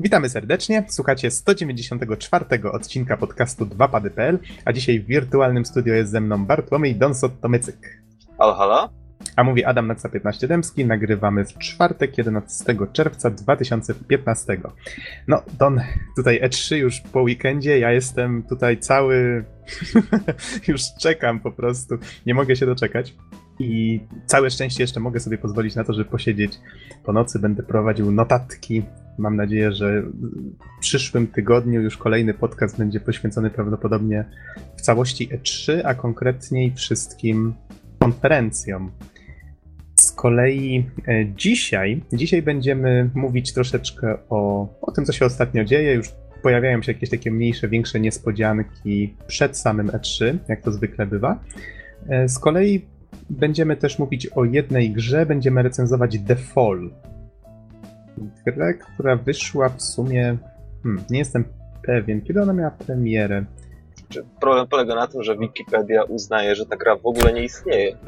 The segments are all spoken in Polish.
Witamy serdecznie. Słuchacie 194 odcinka podcastu 2pady.pl, a dzisiaj w wirtualnym studio jest ze mną Bartłomiej Donsot-Tomycyk. Halo, halo. A mówi Adam Naca 15 Dębski. Nagrywamy w czwartek 11 czerwca 2015. No, Don, tutaj E3 już po weekendzie. Ja jestem tutaj cały. już czekam po prostu. Nie mogę się doczekać. I całe szczęście jeszcze mogę sobie pozwolić na to, żeby posiedzieć po nocy. Będę prowadził notatki. Mam nadzieję, że w przyszłym tygodniu już kolejny podcast będzie poświęcony prawdopodobnie w całości E3, a konkretniej wszystkim konferencjom. Z kolei e, dzisiaj, dzisiaj będziemy mówić troszeczkę o, o tym, co się ostatnio dzieje. Już pojawiają się jakieś takie mniejsze, większe niespodzianki przed samym E3, jak to zwykle bywa. E, z kolei będziemy też mówić o jednej grze, będziemy recenzować The Fall. Grę, która wyszła w sumie. Hmm, nie jestem pewien, kiedy ona miała premierę. Problem polega na tym, że Wikipedia uznaje, że ta gra w ogóle nie istnieje.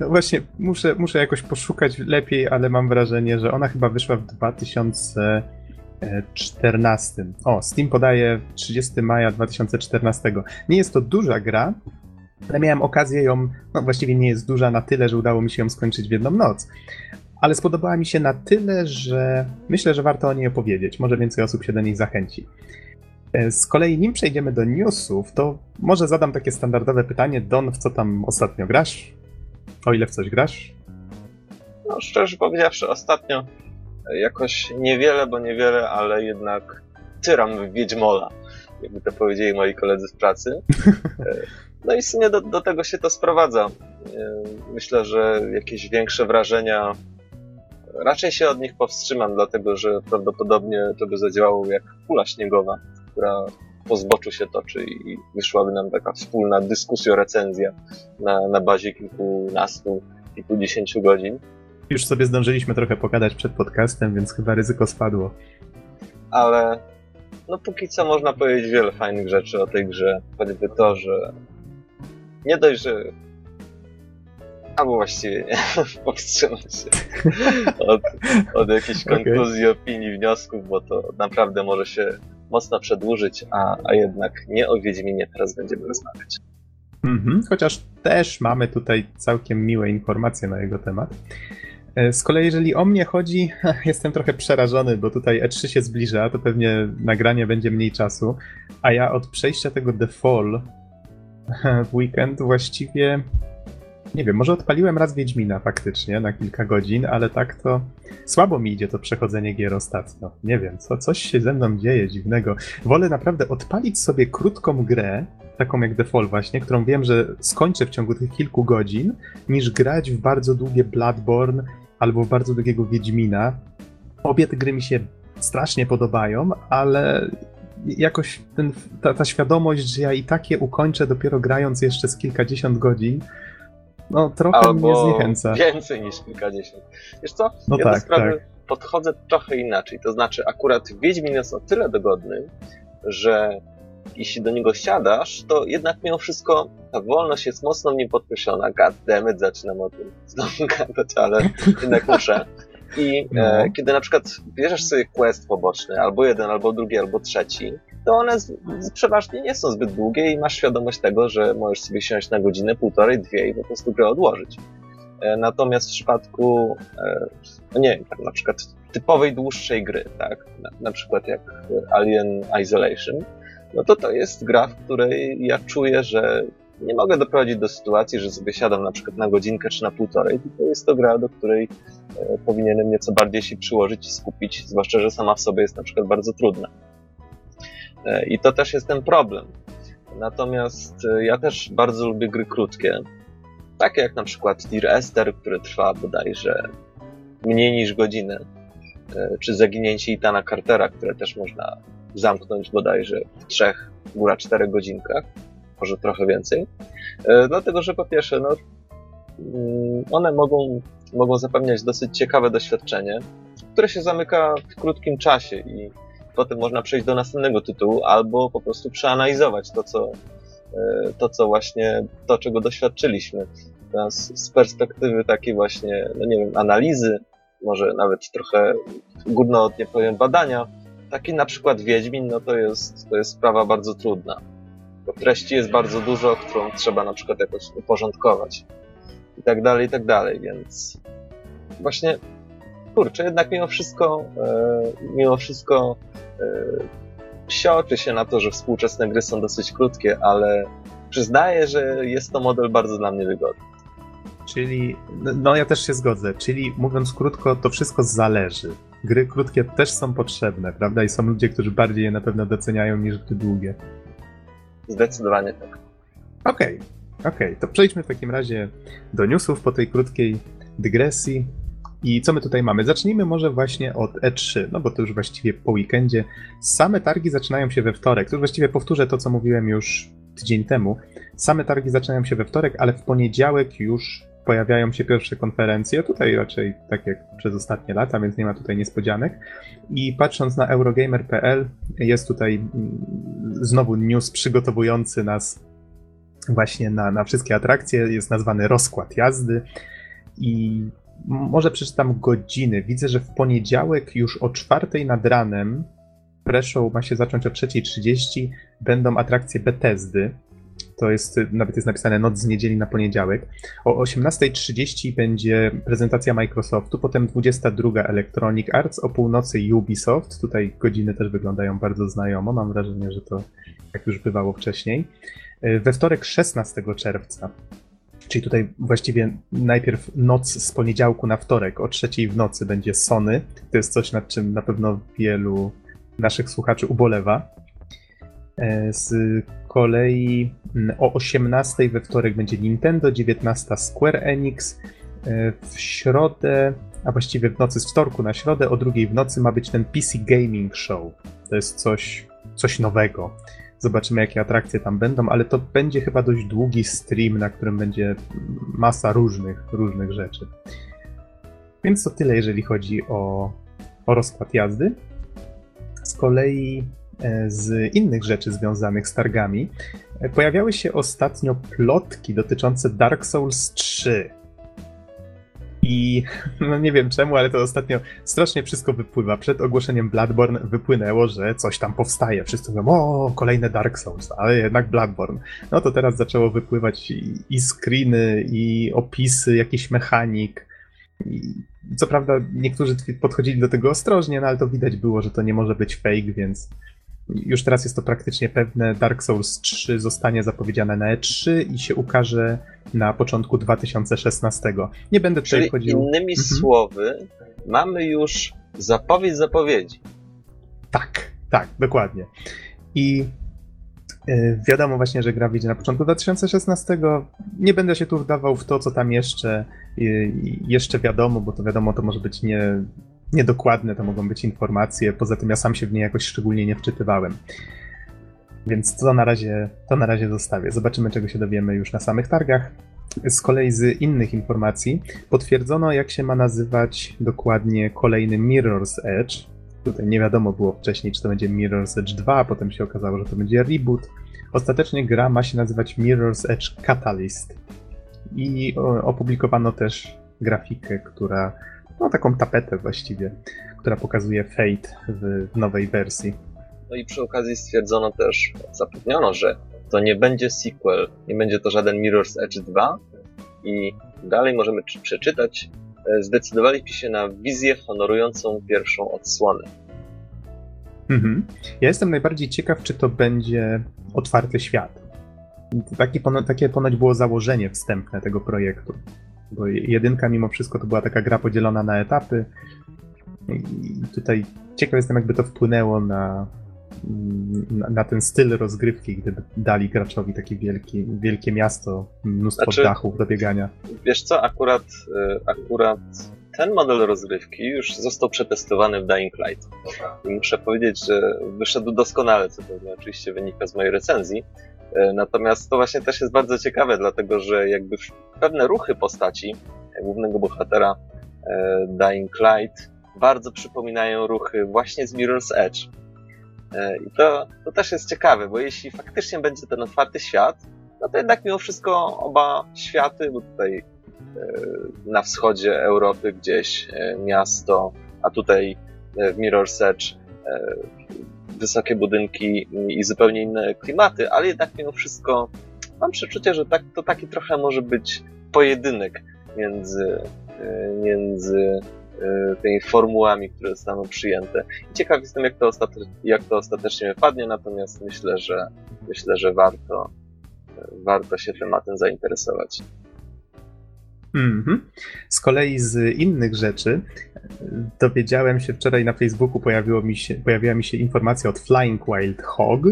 No właśnie, muszę, muszę jakoś poszukać lepiej, ale mam wrażenie, że ona chyba wyszła w 2014. O, Steam podaje 30 maja 2014. Nie jest to duża gra, ale miałem okazję ją, no właściwie nie jest duża na tyle, że udało mi się ją skończyć w jedną noc. Ale spodobała mi się na tyle, że myślę, że warto o niej opowiedzieć. Może więcej osób się do niej zachęci. E, z kolei, nim przejdziemy do newsów, to może zadam takie standardowe pytanie. Don, w co tam ostatnio grasz? O ile w coś grasz? No, szczerze powiedziawszy, ostatnio jakoś niewiele, bo niewiele, ale jednak tyram w Wiedźmola, jakby to powiedzieli moi koledzy w pracy. No i w sumie do, do tego się to sprowadza. E, myślę, że jakieś większe wrażenia raczej się od nich powstrzymam, dlatego że prawdopodobnie to by zadziałało jak kula śniegowa, która po zboczu się toczy i wyszłaby nam taka wspólna dyskusja, recenzja na, na bazie kilkunastu, kilkudziesięciu godzin. Już sobie zdążyliśmy trochę pogadać przed podcastem, więc chyba ryzyko spadło. Ale no póki co można powiedzieć wiele fajnych rzeczy o tej grze. Choćby to, że nie dość, że albo właściwie nie, powstrzymać się od, od jakichś konkluzji, okay. opinii, wniosków, bo to naprawdę może się mocno przedłużyć, a, a jednak nie o Wiedźminie teraz będziemy rozmawiać. Mhm, chociaż też mamy tutaj całkiem miłe informacje na jego temat. E, z kolei, jeżeli o mnie chodzi, jestem trochę przerażony, bo tutaj E3 się zbliża, to pewnie nagranie będzie mniej czasu, a ja od przejścia tego The Fall w weekend właściwie nie wiem, może odpaliłem raz Wiedźmina faktycznie na kilka godzin, ale tak to słabo mi idzie to przechodzenie gier ostatnio. Nie wiem, co, coś się ze mną dzieje dziwnego. Wolę naprawdę odpalić sobie krótką grę, taką jak Fall właśnie, którą wiem, że skończę w ciągu tych kilku godzin, niż grać w bardzo długie Bloodborne albo w bardzo długiego Wiedźmina. Obie te gry mi się strasznie podobają, ale jakoś ten, ta, ta świadomość, że ja i tak je ukończę dopiero grając jeszcze z kilkadziesiąt godzin, no trochę Albo mnie zniechęca. więcej niż kilkadziesiąt. Wiesz co, no ja tak, do sprawy tak. podchodzę trochę inaczej. To znaczy akurat Wiedźmin jest o tyle dogodny, że jeśli do niego siadasz, to jednak mimo wszystko ta wolność jest mocno w nim podkreślona. Goddammit, zaczynam o tym znowu gadać, ale jednak muszę. I no. e, kiedy na przykład bierzesz sobie quest poboczny, albo jeden, albo drugi, albo trzeci, to one z, z, przeważnie nie są zbyt długie i masz świadomość tego, że możesz sobie siąść na godzinę, półtorej, dwie i po prostu grę odłożyć. E, natomiast w przypadku, e, no nie wiem, tak na przykład typowej dłuższej gry, tak, na, na przykład jak Alien Isolation, no to to jest gra, w której ja czuję, że nie mogę doprowadzić do sytuacji, że sobie siadam na przykład na godzinkę czy na półtorej, tylko jest to gra, do której e, powinienem nieco bardziej się przyłożyć i skupić, zwłaszcza, że sama w sobie jest na przykład bardzo trudna. E, I to też jest ten problem. Natomiast e, ja też bardzo lubię gry krótkie, takie jak na przykład Dear Esther, które trwa bodajże mniej niż godzinę, czy Zaginięcie Itana Cartera, które też można zamknąć bodajże w trzech, góra czterech godzinkach może trochę więcej. E, dlatego, że po pierwsze, no, mm, one mogą, mogą zapewniać dosyć ciekawe doświadczenie, które się zamyka w krótkim czasie i potem można przejść do następnego tytułu albo po prostu przeanalizować to, co, e, to, co właśnie, to, czego doświadczyliśmy. Z, z perspektywy takiej właśnie, no nie wiem, analizy, może nawet trochę górnolotnie powiem badania, taki na przykład Wiedźmin, no to jest, to jest sprawa bardzo trudna. Bo treści jest bardzo dużo, którą trzeba na przykład jakoś uporządkować. I tak dalej, i tak dalej, więc właśnie kurczę, jednak mimo wszystko, e, mimo wszystko e, się na to, że współczesne gry są dosyć krótkie, ale przyznaję, że jest to model bardzo dla mnie wygodny. Czyli, no ja też się zgodzę, czyli mówiąc krótko, to wszystko zależy. Gry krótkie też są potrzebne, prawda? I są ludzie, którzy bardziej je na pewno doceniają niż gry długie. Zdecydowanie tak. Okej, okay, okej. Okay. To przejdźmy w takim razie do newsów po tej krótkiej dygresji. I co my tutaj mamy? Zacznijmy może właśnie od E3, no bo to już właściwie po weekendzie. Same targi zaczynają się we wtorek. To już właściwie powtórzę to, co mówiłem już tydzień temu. Same targi zaczynają się we wtorek, ale w poniedziałek już pojawiają się pierwsze konferencje. Tutaj raczej tak jak przez ostatnie lata, więc nie ma tutaj niespodzianek. I patrząc na Eurogamer.pl, jest tutaj mm, znowu news przygotowujący nas właśnie na, na wszystkie atrakcje. Jest nazwany rozkład jazdy. I może przeczytam godziny. Widzę, że w poniedziałek już o czwartej nad ranem, pre-show ma się zacząć o 3.30, będą atrakcje Bethesdy. To jest, nawet jest napisane noc z niedzieli na poniedziałek. O 18.30 będzie prezentacja Microsoftu, potem 22 Electronic Arts, o północy Ubisoft. Tutaj godziny też wyglądają bardzo znajomo. Mam wrażenie, że to jak już bywało wcześniej. We wtorek 16 czerwca Czyli tutaj właściwie najpierw noc z poniedziałku na wtorek o trzeciej w nocy będzie Sony. To jest coś, nad czym na pewno wielu naszych słuchaczy ubolewa. E, z kolei mm, o 18 we wtorek będzie Nintendo, 19 Square Enix. E, w środę, a właściwie w nocy z wtorku na środę, o drugiej w nocy ma być ten PC Gaming Show. To jest coś, coś nowego. Zobaczymy, jakie atrakcje tam będą, ale to będzie chyba dość długi stream, na którym będzie masa różnych, różnych rzeczy. Więc to tyle, jeżeli chodzi o, o rozkład jazdy. Z kolei z innych rzeczy związanych z targami e, pojawiały się ostatnio plotki dotyczące Dark Souls 3. I no nie wiem czemu, ale to ostatnio strasznie wszystko wypływa. Przed ogłoszeniem Bloodborne wypłynęło, że coś tam powstaje. Wszyscy mówią, o, kolejne Dark Souls, ale jednak Bloodborne. No to teraz zaczęło wypływać i, i screeny, i opisy, jakiś mechanik. I co prawda niektórzy podchodzili do tego ostrożnie, no ale to widać było, że to nie może być fake, więc już teraz jest to praktycznie pewne. Dark Souls 3 zostanie zapowiedziane na E3 i się ukaże na początku 2016. Nie będę tutaj Czyli wchodził. Innymi mhm. słowy, mamy już zapowiedź zapowiedzi. Tak, tak, dokładnie. I yy, wiadomo właśnie, że gra wyjdzie na początku 2016. Nie będę się tu wdawał w to, co tam jeszcze, yy, jeszcze wiadomo, bo to wiadomo, to może być nie, niedokładne to mogą być informacje. Poza tym ja sam się w nie jakoś szczególnie nie wczytywałem. Więc to na razie, to na razie zostawię. Zobaczymy, czego się dowiemy już na samych targach. Z kolei z innych informacji potwierdzono, jak się ma nazywać dokładnie kolejny Mirror's Edge. Tutaj nie wiadomo było wcześniej, czy to będzie Mirror's Edge 2, a potem się okazało, że to będzie reboot. Ostatecznie gra ma się nazywać Mirror's Edge Catalyst. I opublikowano też grafikę, która no taką tapetę właściwie, która pokazuje Fate w nowej wersji. No i przy okazji stwierdzono też, zapewniono, że to nie będzie sequel, nie będzie to żaden Mirror's Edge 2 i dalej możemy przeczytać, e, zdecydowaliśmy się na wizję honorującą pierwszą odsłonę. Mhm. Ja jestem najbardziej ciekaw, czy to będzie otwarty świat. Taki, takie ponoć było założenie wstępne tego projektu. Bo jedynka mimo wszystko to była taka gra podzielona na etapy. I tutaj ciekaw jestem, jakby to wpłynęło na, na, na, ten styl rozgrywki, gdyby dali graczowi takie wielkie, wielkie miasto, mnóstwo znaczy, dachów do biegania. Wiesz co, akurat, y, akurat ten model rozgrywki już został przetestowany w Dying Light. I muszę powiedzieć, że wyszedł doskonale, co pewnie oczywiście wynika z mojej recenzji. E, natomiast to właśnie też jest bardzo ciekawe, dlatego że jakby pewne ruchy postaci głównego bohatera e, Dying Light bardzo przypominają ruchy właśnie z Mirror's Edge. E, I to, to też jest ciekawe, bo jeśli faktycznie będzie ten otwarty świat, no to jednak mimo wszystko oba światy, bo tutaj na wschodzie Europy gdzieś miasto, a tutaj w Mirror's Edge wysokie budynki i zupełnie inne klimaty, ale jednak mimo wszystko mam przeczucie, że tak, to taki trochę może być pojedynek między, między tymi formułami, które zostaną przyjęte. I ciekaw jestem, jak to, ostate- jak to ostatecznie wypadnie, natomiast myślę, że myślę, że warto, warto się tematem zainteresować. Mm-hmm. Z kolei z innych rzeczy dowiedziałem się wczoraj na Facebooku, pojawiło mi się, pojawiła mi się informacja od Flying Wild Hog,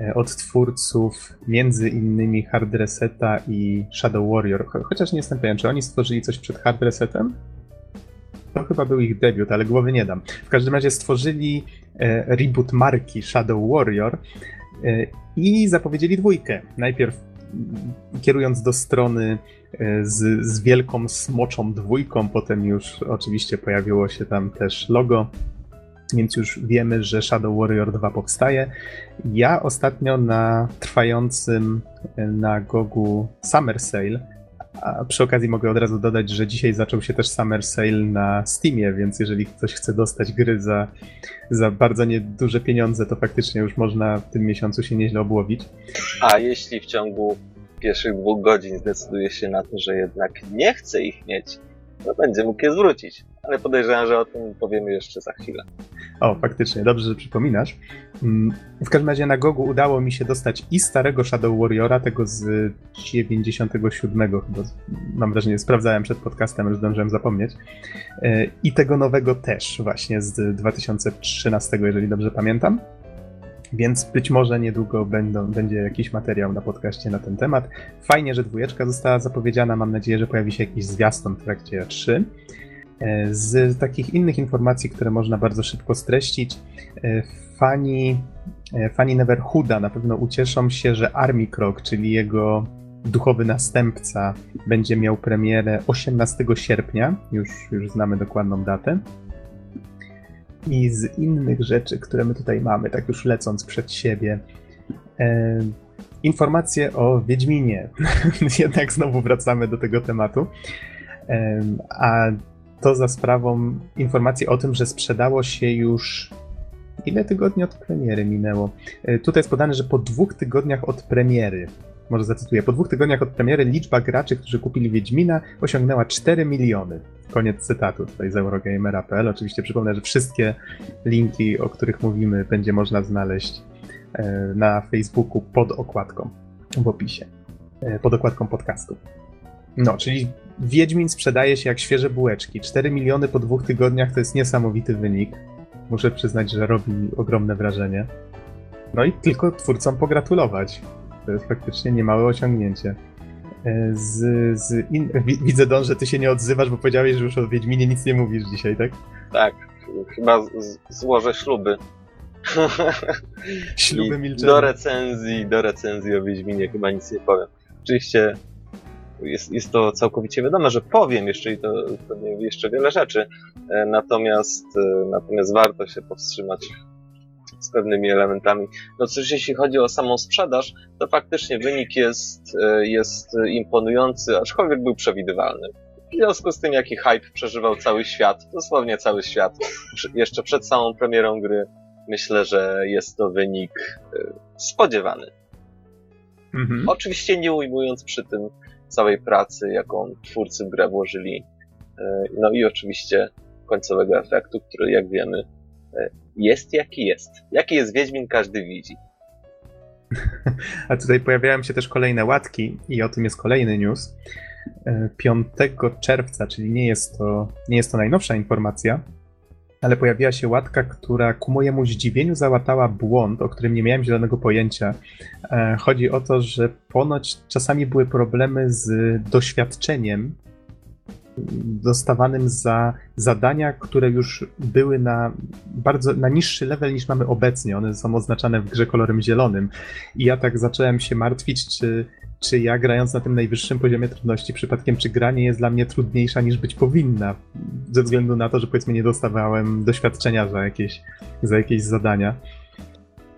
e, od twórców między innymi Hard Reseta i Shadow Warrior, chociaż nie jestem pewien, czy oni stworzyli coś przed Hard Resetem? To chyba był ich debiut, ale głowy nie dam. W każdym razie stworzyli e, reboot marki Shadow Warrior e, i zapowiedzieli dwójkę. Najpierw kierując do strony e, z, z wielką smoczą dwójką, potem już oczywiście pojawiło się tam też logo, więc już wiemy, że Shadow Warrior 2 powstaje. Ja ostatnio na trwającym e, na Gogu Summer Sale a przy okazji mogę od razu dodać, że dzisiaj zaczął się też Summer Sale na Steamie, więc jeżeli ktoś chce dostać gry za, za bardzo nieduże pieniądze, to faktycznie już można w tym miesiącu się nieźle obłowić. A jeśli w ciągu pierwszych dwóch godzin zdecyduje się na to, że jednak nie chce ich mieć, to będzie mógł je zwrócić. Ale podejrzewam, że o tym powiemy jeszcze za chwilę. O, faktycznie, dobrze, że przypominasz. Mm, w każdym razie na Gogu udało mi się dostać i starego Shadow Warriora, tego z 97 chyba, mam wrażenie, sprawdzałem przed podcastem, już zdążyłem zapomnieć, e, i tego nowego też właśnie z 2013, jeżeli dobrze pamiętam. Więc być może niedługo będą, będzie jakiś materiał na podcaście na ten temat. Fajnie, że dwójeczka została zapowiedziana. Mam nadzieję, że pojawi się jakiś zwiastun w trakcie 3. E, z takich innych informacji, które można bardzo szybko streścić, e, fani, e, fani Neverhooda na pewno ucieszą się, że Army Krog, czyli jego duchowy następca, będzie miał premierę 18 sierpnia. Już, już znamy dokładną datę. I z innych rzeczy, które my tutaj mamy, tak już lecąc przed siebie, e, informacje o Wiedźminie. Jednak znowu wracamy do tego tematu. E, a to za sprawą informacji o tym, że sprzedało się już. Ile tygodni od premiery minęło? E, tutaj jest podane, że po dwóch tygodniach od premiery, może zacytuję, po dwóch tygodniach od premiery liczba graczy, którzy kupili Wiedźmina, osiągnęła 4 miliony. Koniec cytatu tutaj z Eurogamera.pl. Oczywiście przypomnę, że wszystkie linki, o których mówimy, będzie można znaleźć e, na Facebooku pod okładką, w opisie, e, pod okładką podcastu. No, czyli Wiedźmin sprzedaje się jak świeże bułeczki. 4 miliony po dwóch tygodniach to jest niesamowity wynik. Muszę przyznać, że robi ogromne wrażenie. No i tylko twórcom pogratulować. To jest faktycznie niemałe osiągnięcie. E, z, z in... Widzę, Don, że ty się nie odzywasz, bo powiedziałeś, że już o Wiedźminie nic nie mówisz dzisiaj, tak? Tak, chyba złożę śluby. Śluby milczenia. Do recenzji, do recenzji o Wiedźminie chyba nic nie powiem. Oczywiście jest, jest to całkowicie wiadome, że powiem jeszcze i to pewnie jeszcze wiele rzeczy, e, natomiast, e, natomiast warto się powstrzymać z pewnymi elementami. No cóż, jeśli chodzi o samą sprzedaż, to faktycznie wynik jest, e, jest imponujący, aczkolwiek był przewidywalny. W związku z tym, jaki hype przeżywał cały świat, dosłownie cały świat, jeszcze przed samą premierą gry, myślę, że jest to wynik spodziewany. Mhm. Oczywiście nie ujmując przy tym całej pracy, jaką twórcy w grę włożyli. E, no i oczywiście końcowego efektu, który jak wiemy e, jest jaki jest. Jaki jest Wiedźmin, każdy widzi. A tutaj pojawiają się też kolejne łatki i o tym jest kolejny news. 5 e, czerwca, czyli nie jest to, nie jest to najnowsza informacja, ale pojawiła się łatka, która ku mojemu zdziwieniu załatała błąd, o którym nie miałem zielonego pojęcia. E, chodzi o to, że ponoć czasami były problemy z doświadczeniem dostawanym za zadania, które już były na bardzo na niższy level niż mamy obecnie. One są oznaczane w grze kolorem zielonym. I ja tak zacząłem się martwić, czy czy ja grając na tym najwyższym poziomie trudności, przypadkiem czy gra nie jest dla mnie trudniejsza niż być powinna, ze względu na to, że powiedzmy nie dostawałem doświadczenia za jakieś, za jakieś zadania.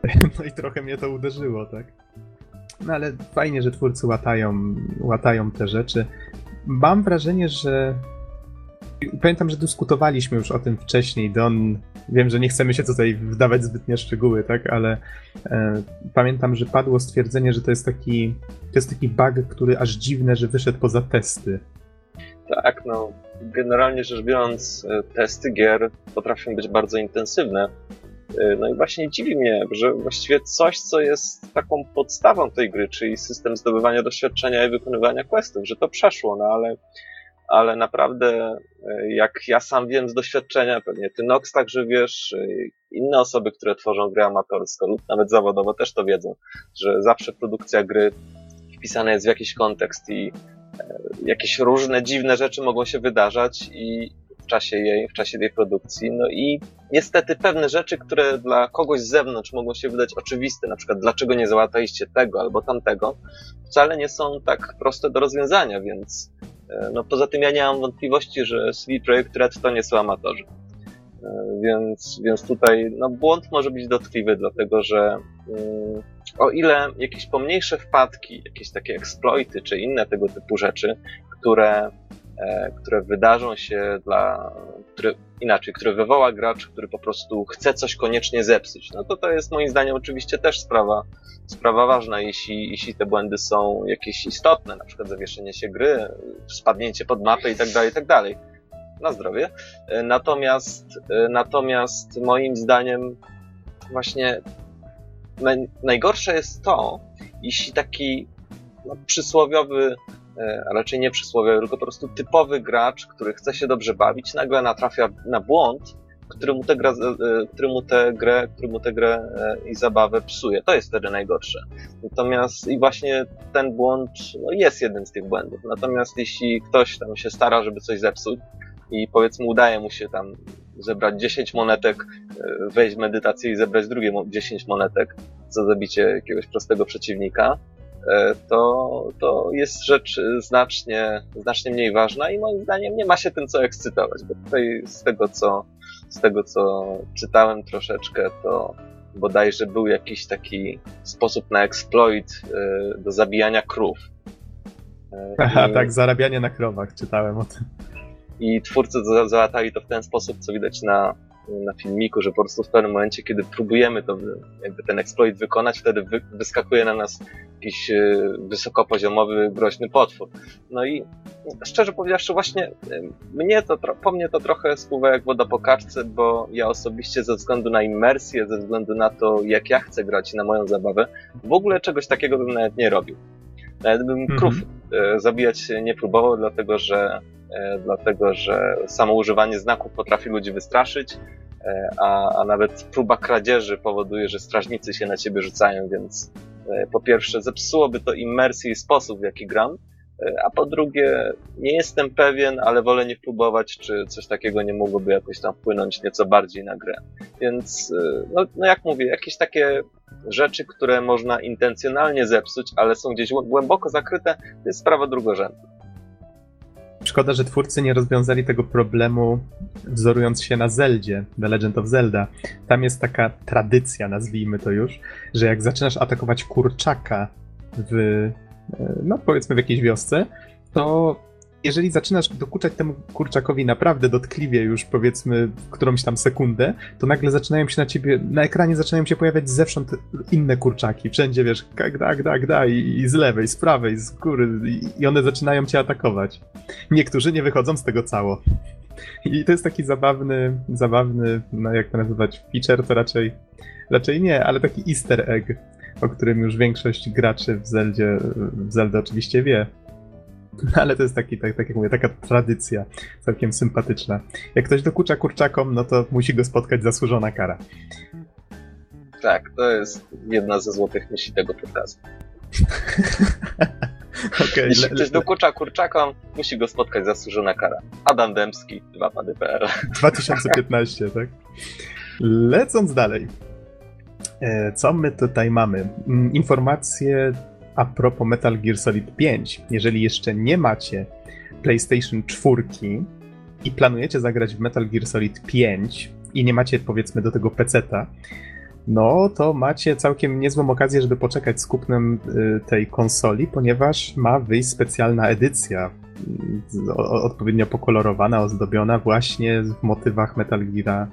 No i trochę mnie to uderzyło, tak? No ale fajnie, że twórcy łatają, łatają te rzeczy. Mam wrażenie, że Pamiętam, że dyskutowaliśmy już o tym wcześniej. Don, wiem, że nie chcemy się tutaj wdawać zbytnie szczegóły, tak, ale e, pamiętam, że padło stwierdzenie, że to jest taki to jest taki bug, który aż dziwne, że wyszedł poza testy. Tak, no generalnie rzecz biorąc, e, testy gier potrafią być bardzo intensywne. E, no i właśnie dziwi mnie, że właściwie coś, co jest taką podstawą tej gry, czyli system zdobywania doświadczenia i wykonywania questów, że to przeszło, no ale, ale naprawdę, e, jak ja sam wiem z doświadczenia, pewnie ty Nox także wiesz, inne osoby, które tworzą gry amatorsko lub nawet zawodowo też to wiedzą, że zawsze produkcja gry wpisana jest w jakiś kontekst i jakieś różne dziwne rzeczy mogą się wydarzać i w czasie jej, w czasie tej produkcji. No i niestety pewne rzeczy, które dla kogoś z zewnątrz mogą się wydać oczywiste, na przykład dlaczego nie załataliście tego albo tamtego, wcale nie są tak proste do rozwiązania, więc e, no poza tym ja nie mam wątpliwości, że CD Projekt Red to nie są amatorzy. E, więc, więc tutaj no, błąd może być dotkliwy, dlatego że mm, o ile jakieś pomniejsze wpadki, jakieś takie exploity czy inne tego typu rzeczy, które, które wydarzą się dla, które, inaczej, które wywoła gracz, który po prostu chce coś koniecznie zepsuć, no to to jest moim zdaniem oczywiście też sprawa, sprawa ważna, jeśli, jeśli te błędy są jakieś istotne, na przykład zawieszenie się gry, spadnięcie pod mapę i tak dalej, i tak dalej. Na zdrowie. E, natomiast, e, natomiast moim zdaniem właśnie najgorsze jest to, jeśli taki no, przysłowiowy, e, a raczej nie przysłowiowy, tylko po prostu typowy gracz, który chce się dobrze bawić, nagle natrafia na błąd, który mu tę grę, e, który mu tę grę, który mu tę grę e, i zabawę psuje. To jest wtedy najgorsze. Natomiast i właśnie ten błąd no, jest jednym z tych błędów. Natomiast jeśli ktoś tam się stara, żeby coś zepsuć i powiedzmy udaje mu się tam zebrać 10 monetek, e, wejść w medytację i zebrać drugie 10 monetek za zabicie jakiegoś prostego przeciwnika, e, to, to jest rzecz znacznie, znacznie mniej ważna i moim zdaniem nie ma się tym co ekscytować, bo tutaj z tego co, z tego co czytałem troszeczkę, to bodajże był jakiś taki sposób na exploit e, do zabijania krów. Aha, I... tak, zarabianie na krowach, czytałem o tym. I twórcy załatali to w ten sposób, co widać na, na filmiku, że po prostu w pewnym momencie, kiedy próbujemy to, jakby ten exploit wykonać, wtedy wy, wyskakuje na nas jakiś e, wysokopoziomowy, groźny potwór. No i szczerze powiedziawszy, właśnie e, mnie to, po mnie to trochę spływa jak woda po kaczce, bo ja osobiście ze względu na immersję, ze względu na to, jak ja chcę grać na moją zabawę, w ogóle czegoś takiego bym nawet nie robił. Nawet bym mhm. krów e, zabijać nie próbował, dlatego że dlatego że samo używanie znaków potrafi ludzi wystraszyć, e, a, a nawet próba kradzieży powoduje, że strażnicy się na ciebie rzucają, więc e, po pierwsze zepsułoby to immersję i sposób, w jaki gram, a po drugie nie jestem pewien, ale wolę nie próbować, czy coś takiego nie mogłoby jakoś tam wpłynąć nieco bardziej na grę. Więc, no, no jak mówię, jakieś takie rzeczy, które można intencjonalnie zepsuć, ale są gdzieś głęboko zakryte, to jest sprawa drugorzędna. Szkoda, że twórcy nie rozwiązali tego problemu wzorując się na Zeldzie, The Legend of Zelda. Tam jest taka tradycja, nazwijmy to już, że jak zaczynasz atakować kurczaka w, e, no powiedzmy w jakiejś wiosce, to jeżeli zaczynasz dokuczać temu kurczakowi naprawdę dotkliwie już powiedzmy którąś tam sekundę, to nagle zaczynają się na ciebie, na ekranie zaczynają się pojawiać zewsząd inne kurczaki. Wszędzie wiesz, gda, gda, gda i, i z lewej, z prawej, z góry i, i one zaczynają cię atakować. Niektórzy nie wychodzą z tego cało. I to jest taki zabawny, zabawny, no jak to nazywać, feature to raczej, raczej nie, ale taki easter egg, o którym już większość graczy w Zeldzie, w Zelda oczywiście wie. No, ale to jest taki, tak, tak jak mówię, taka tradycja całkiem sympatyczna. Jak ktoś dokucza kurczakom, no to musi go spotkać zasłużona kara. Tak, to jest jedna ze złotych myśli tego podcastu. okay, Jeśli ktoś dokucza kurczakom, musi go spotkać zasłużona kara. Adam Dębski, 2pady.pl 2015, tak? Lecąc dalej. E, co my tutaj mamy? Mm, informacje a propos Metal Gear Solid 5, jeżeli jeszcze nie macie PlayStation 4 i planujecie zagrać w Metal Gear Solid 5 i nie macie powiedzmy do tego peceta, no to macie całkiem niezłą okazję, żeby poczekać z kupnem y, tej konsoli, ponieważ ma wyjść specjalna edycja odpowiednio pokolorowana, ozdobiona właśnie w motywach Metal Gear,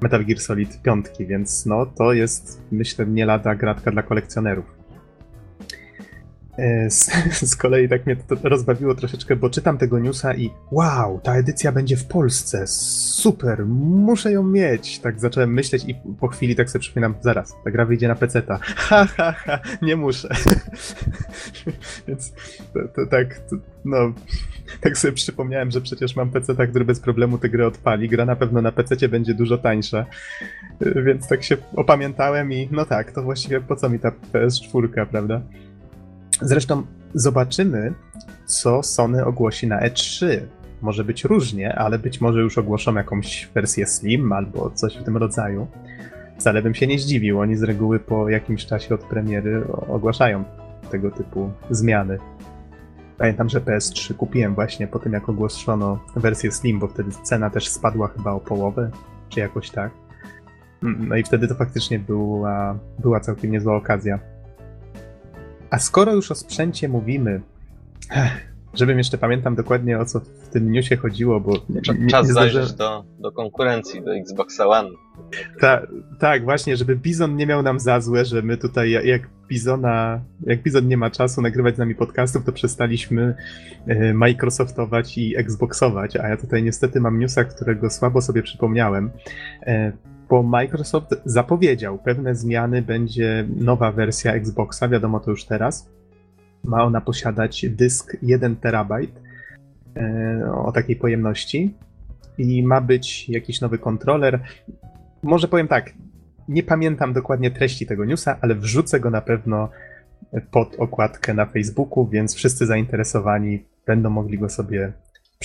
Metal Gear Solid 5, więc no to jest myślę nie lada gratka dla kolekcjonerów. E, z, z, kolei tak mnie to rozbawiło troszeczkę, bo czytam tego newsa i wow, ta edycja będzie w Polsce, super, muszę ją mieć. Tak zacząłem myśleć i po chwili tak sobie przypominam, zaraz, ta gra wyjdzie na PC-ta. Ha, ha, ha, nie muszę. Więc to, to tak, to, no, tak sobie przypomniałem, że przecież mam PC-ta, który bez problemu tę grę odpali. Gra na pewno na PC będzie dużo tańsza. Więc tak się opamiętałem i no tak, to właściwie po co mi ta PS4, prawda? Zresztą zobaczymy, co Sony ogłosi na E3. Może być różnie, ale być może już ogłoszą jakąś wersję Slim albo coś w tym rodzaju. Wcale bym się nie zdziwił. Oni z reguły po jakimś czasie od premiery ogłaszają tego typu zmiany. Pamiętam, że PS3 kupiłem właśnie po tym, jak ogłoszono wersję Slim, bo wtedy cena też spadła chyba o połowę, czy jakoś tak. No i wtedy to faktycznie była, była całkiem niezła okazja. A skoro już o sprzęcie mówimy, żebym jeszcze pamiętam dokładnie o co w tym newsie chodziło, bo... Czas nie zajrzeć do, do konkurencji, do Xboxa One. Ta, tak, właśnie, żeby Bizon nie miał nam za złe, że my tutaj jak Bizona, jak Bizon nie ma czasu nagrywać z nami podcastów, to przestaliśmy e, Microsoftować i Xboxować, a ja tutaj niestety mam newsa, którego słabo sobie przypomniałem. Bo Microsoft zapowiedział pewne zmiany, będzie nowa wersja Xboxa, wiadomo to już teraz. Ma ona posiadać dysk 1 terabajt e, o takiej pojemności i ma być jakiś nowy kontroler. Może powiem tak, nie pamiętam dokładnie treści tego newsa, ale wrzucę go na pewno pod okładkę na Facebooku, więc wszyscy zainteresowani będą mogli go sobie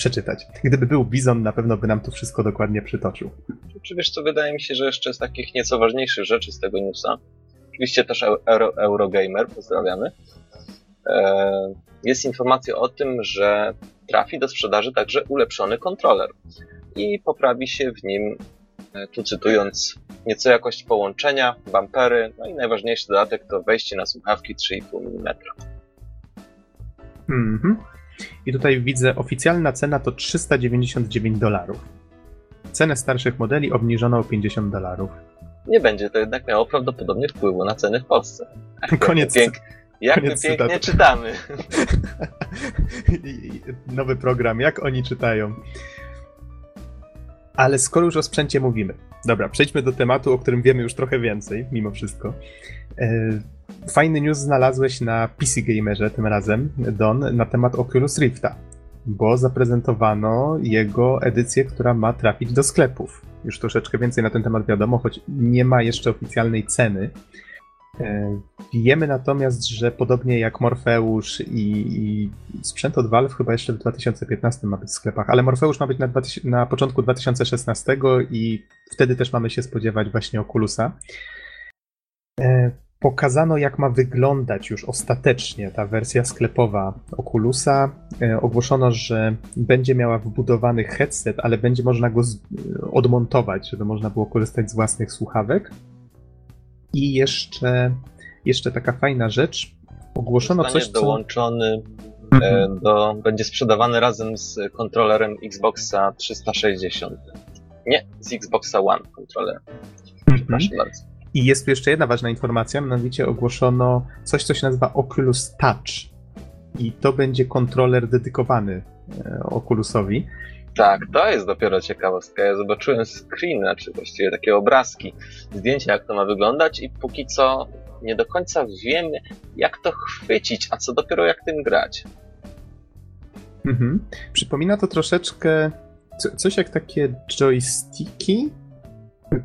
przeczytać. Gdyby był Bizon, na pewno by nam to wszystko dokładnie przytoczył. Czy wiesz co, wydaje mi się, że jeszcze z takich nieco ważniejszych rzeczy z tego newsa, oczywiście też Euro, Eurogamer, pozdrawiamy, e, jest informacja o tym, że trafi do sprzedaży także ulepszony kontroler i poprawi się w nim, e, tu cytując, nieco jakość połączenia, bumpery, no i najważniejszy dodatek to wejście na słuchawki 3,5 mm. Mhm. I tutaj widzę, oficjalna cena to 399 dolarów. Cenę starszych modeli obniżono o 50 dolarów. Nie będzie to jednak miało prawdopodobnie wpływu na ceny w Polsce. Koniec. Pięk... Jak Koniec my pięknie cytatu. czytamy. Nowy program, jak oni czytają. Ale skoro już o sprzęcie mówimy, dobra, przejdźmy do tematu, o którym wiemy już trochę więcej, mimo wszystko. E, fajny news znalazłeś na PC Gamerze tym razem, Don, na temat Oculus Rifta, bo zaprezentowano jego edycję, która ma trafić do sklepów. Już troszeczkę więcej na ten temat wiadomo, choć nie ma jeszcze oficjalnej ceny. E, wiemy natomiast, że podobnie jak Morfeusz i, i sprzęt od Valve chyba jeszcze w 2015 ma być w sklepach, ale Morfeusz ma być na, 2000, na początku 2016 i wtedy też mamy się spodziewać właśnie Oculusa. E, pokazano, jak ma wyglądać już ostatecznie ta wersja sklepowa Oculusa. E, ogłoszono, że będzie miała wbudowany headset, ale będzie można go odmontować, żeby można było korzystać z własnych słuchawek. I jeszcze, jeszcze taka fajna rzecz. Ogłoszono Zostanie coś, co... dołączony e, mhm. do, będzie sprzedawany razem z kontrolerem Xboxa 360. Nie, z Xboxa One kontroler. Przepraszam mhm. bardzo. I jest tu jeszcze jedna ważna informacja, mianowicie ogłoszono coś, co się nazywa Oculus Touch. I to będzie kontroler dedykowany e, Oculusowi. Tak, to jest dopiero ciekawostka. Ja zobaczyłem screen, czy właściwie takie obrazki, zdjęcia, jak to ma wyglądać, i póki co nie do końca wiem, jak to chwycić, a co dopiero jak tym grać. Mhm. Przypomina to troszeczkę coś jak takie joysticki,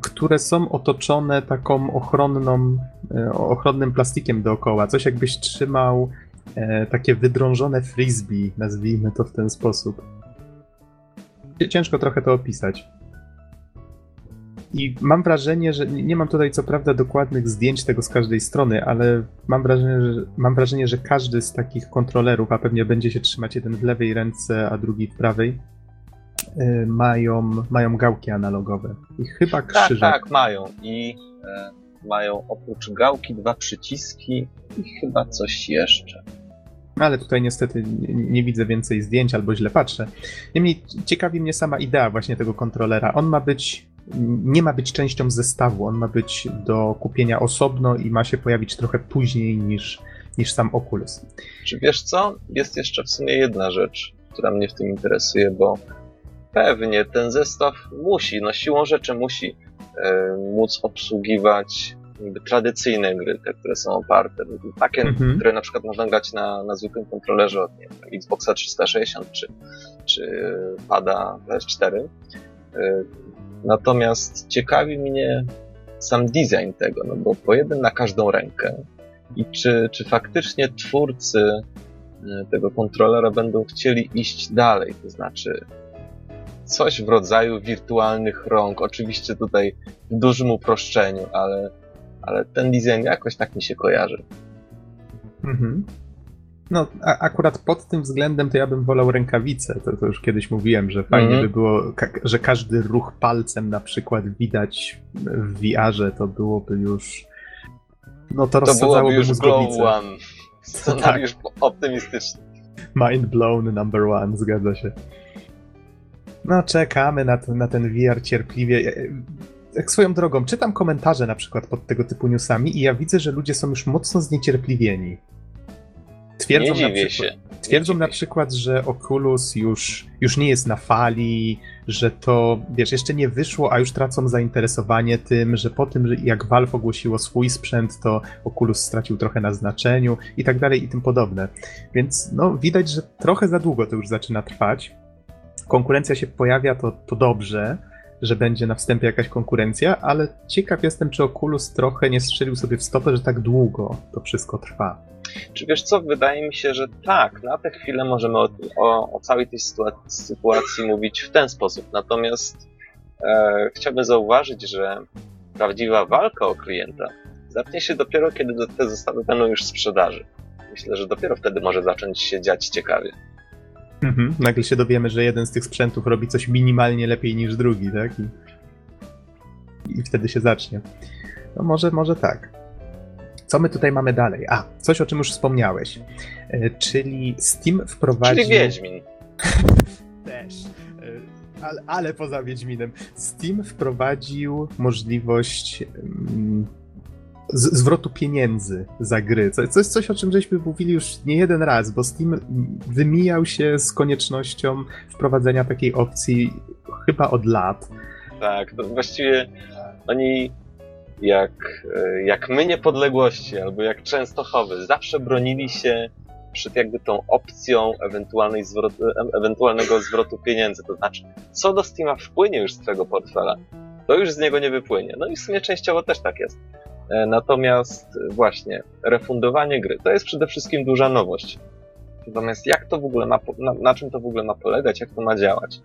które są otoczone taką ochronną, e, ochronnym plastikiem dookoła. Coś jakbyś trzymał e, takie wydrążone frisbee, nazwijmy to w ten sposób. Ciężko trochę to opisać. I mam wrażenie, że nie mam tutaj co prawda dokładnych zdjęć tego z każdej strony, ale mam wrażenie, że, mam wrażenie, że każdy z takich kontrolerów, a pewnie będzie się trzymać jeden w lewej ręce, a drugi w prawej, Y, mają, mają gałki analogowe. I chyba krzyżak. Tak, tak, mają. I e, mają oprócz gałki dwa przyciski i chyba coś jeszcze. ale tutaj niestety nie, nie, widzę więcej zdjęć albo źle patrzę. Niemniej ciekawi mnie sama idea właśnie tego kontrolera. On ma być, nie ma być częścią zestawu, on ma być do kupienia osobno i ma się pojawić trochę później niż, niż sam Oculus. Czy wiesz co? Jest jeszcze w sumie jedna rzecz, która mnie w tym interesuje, bo pewnie ten zestaw musi, no siłą rzeczy musi e, móc obsługiwać tradycyjne gry, te, które są oparte. Takie, mhm. które na przykład można grać na, na zwykłym kontrolerze od nie, Xboxa 360 czy, czy pada PS4. E, natomiast ciekawi mnie sam design tego, no bo po jeden na każdą rękę. I czy, czy faktycznie twórcy e, tego kontrolera będą chcieli iść dalej, to znaczy coś w rodzaju wirtualnych rąk. Oczywiście tutaj w dużym uproszczeniu, ale ale ten design jakoś tak mi się kojarzy. Mhm. No, a, akurat pod tym względem to ja bym wolał rękawice. To, to już kiedyś mówiłem, że fajnie mhm. by było, ka że każdy ruch palcem na przykład widać w VR-ze, to byłoby już. No to, to byłoby już Glow One. Scenariusz tak. optymistyczny. Mind blown number one, zgadza się. No, czekamy na, na ten VR cierpliwie tak swoją drogą, czytam komentarze na przykład pod tego typu newsami i ja widzę, że ludzie są już mocno zniecierpliwieni. Twierdzą, nie na, przykład, się. twierdzą na przykład, że Oculus już, już nie jest na fali, że to, wiesz, jeszcze nie wyszło, a już tracą zainteresowanie tym, że po tym, jak Valve ogłosiło swój sprzęt, to Oculus stracił trochę na znaczeniu i tak dalej i tym podobne. Więc no, widać, że trochę za długo to już zaczyna trwać. Konkurencja się pojawia, to, to dobrze, że będzie na wstępie jakaś konkurencja, ale ciekaw jestem, czy Oculus trochę nie strzelił sobie w stopę, że tak długo to wszystko trwa. Czy wiesz co, wydaje mi się, że tak, na tę chwilę możemy o, o, o całej tej sytuacji mówić w ten sposób. Natomiast e, chciałbym zauważyć, że prawdziwa walka o klienta zacznie się dopiero, kiedy te zestawy będą już w sprzedaży. Myślę, że dopiero wtedy może zacząć się dziać ciekawie. Mhm. Nagle się dowiemy, że jeden z tych sprzętów robi coś minimalnie lepiej niż drugi, tak? I, i wtedy się zacznie. No może, może tak. Co my tutaj mamy dalej? A, coś o czym już wspomniałeś. E, czyli Steam wprowadził... Czyli Wiedźmin. Też. E, ale, ale poza Wiedźminem. Steam wprowadził możliwość... Mm, z, zwrotu pieniędzy za gry. To, jest coś, o czym żeśmy mówili już nie jeden raz, bo Steam wymijał się z koniecznością wprowadzenia takiej opcji chyba od lat. Tak, to właściwie oni jak, jak my niepodległości, albo jak Częstochowy, zawsze bronili się przed jakby tą opcją ewentualnej zwrot, ewentualnego zwrotu pieniędzy. To znaczy, co do Steama wpłynie już z twojego portfela, to już z niego nie wypłynie. No i w sumie częściowo też tak jest. E, natomiast właśnie, refundowanie gry to jest przede wszystkim duża nowość. Natomiast jak to w ogóle ma, na, na czym to w ogóle ma polegać, jak to ma działać?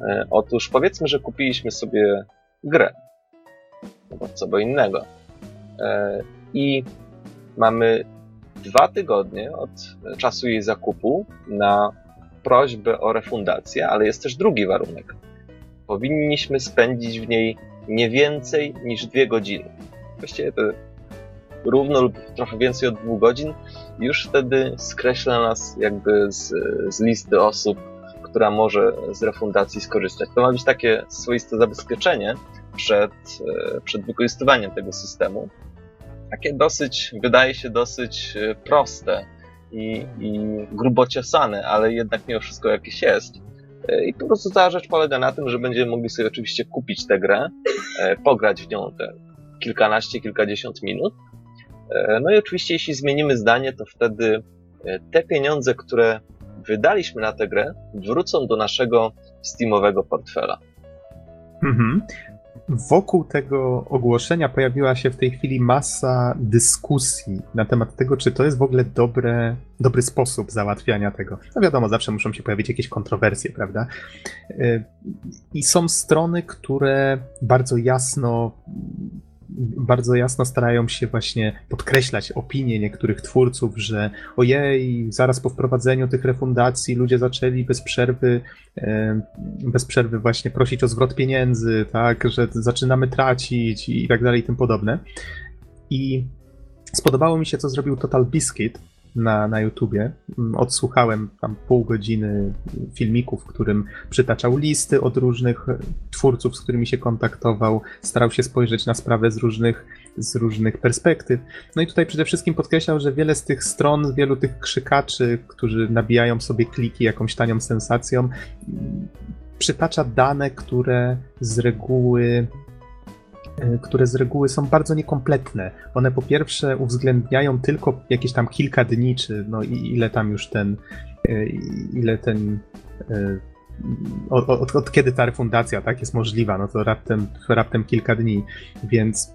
E, otóż powiedzmy, że kupiliśmy sobie grę, bo co bo innego. E, I mamy dwa tygodnie od czasu jej zakupu na prośbę o refundację, ale jest też drugi warunek. Powinniśmy spędzić w niej nie więcej niż dwie godziny właściwie to równo lub trochę więcej od dwóch godzin, już wtedy skreśla nas jakby z, z listy osób, która może z refundacji skorzystać. To ma być takie swoiste zabezpieczenie przed, e, przed wykorzystywaniem tego systemu. Takie dosyć, wydaje się dosyć e, proste i, i grubo ciosane, ale jednak mimo wszystko jakieś jest. E, I po prostu cała rzecz polega na tym, że będziemy mogli sobie oczywiście kupić tę grę, pograć w nią te kilkanaście, kilkadziesiąt minut. E, no i oczywiście, jeśli zmienimy zdanie, to wtedy e, te pieniądze, które wydaliśmy na tę grę, wrócą do naszego Steamowego portfela. Mhm. Wokół tego ogłoszenia pojawiła się w tej chwili masa dyskusji na temat tego, czy to jest w ogóle dobre, dobry sposób załatwiania tego. No wiadomo, zawsze muszą się pojawić jakieś kontrowersje, prawda? E, I są strony, które bardzo jasno bardzo jasno starają się właśnie podkreślać opinie niektórych twórców, że ojej, zaraz po wprowadzeniu tych refundacji ludzie zaczęli bez przerwy, bez przerwy właśnie prosić o zwrot pieniędzy, tak, że zaczynamy tracić i tak dalej i tym podobne. I spodobało mi się, co zrobił Total Biscuit, na, na YouTubie. Mm, odsłuchałem tam pół godziny filmików, w którym przytaczał listy od różnych twórców, z którymi się kontaktował, starał się spojrzeć na sprawę z różnych, z różnych perspektyw. No i tutaj przede wszystkim podkreślał, że wiele z tych stron, wielu tych krzykaczy, którzy nabijają sobie kliki jakąś tanią sensacją, przytacza dane, które z reguły które z reguły są bardzo niekompletne. One po pierwsze uwzględniają tylko jakieś tam kilka dni, czy no ile tam już ten, e, ile ten e, od, od, od, kiedy ta refundacja tak jest możliwa, no to raptem, raptem kilka dni, więc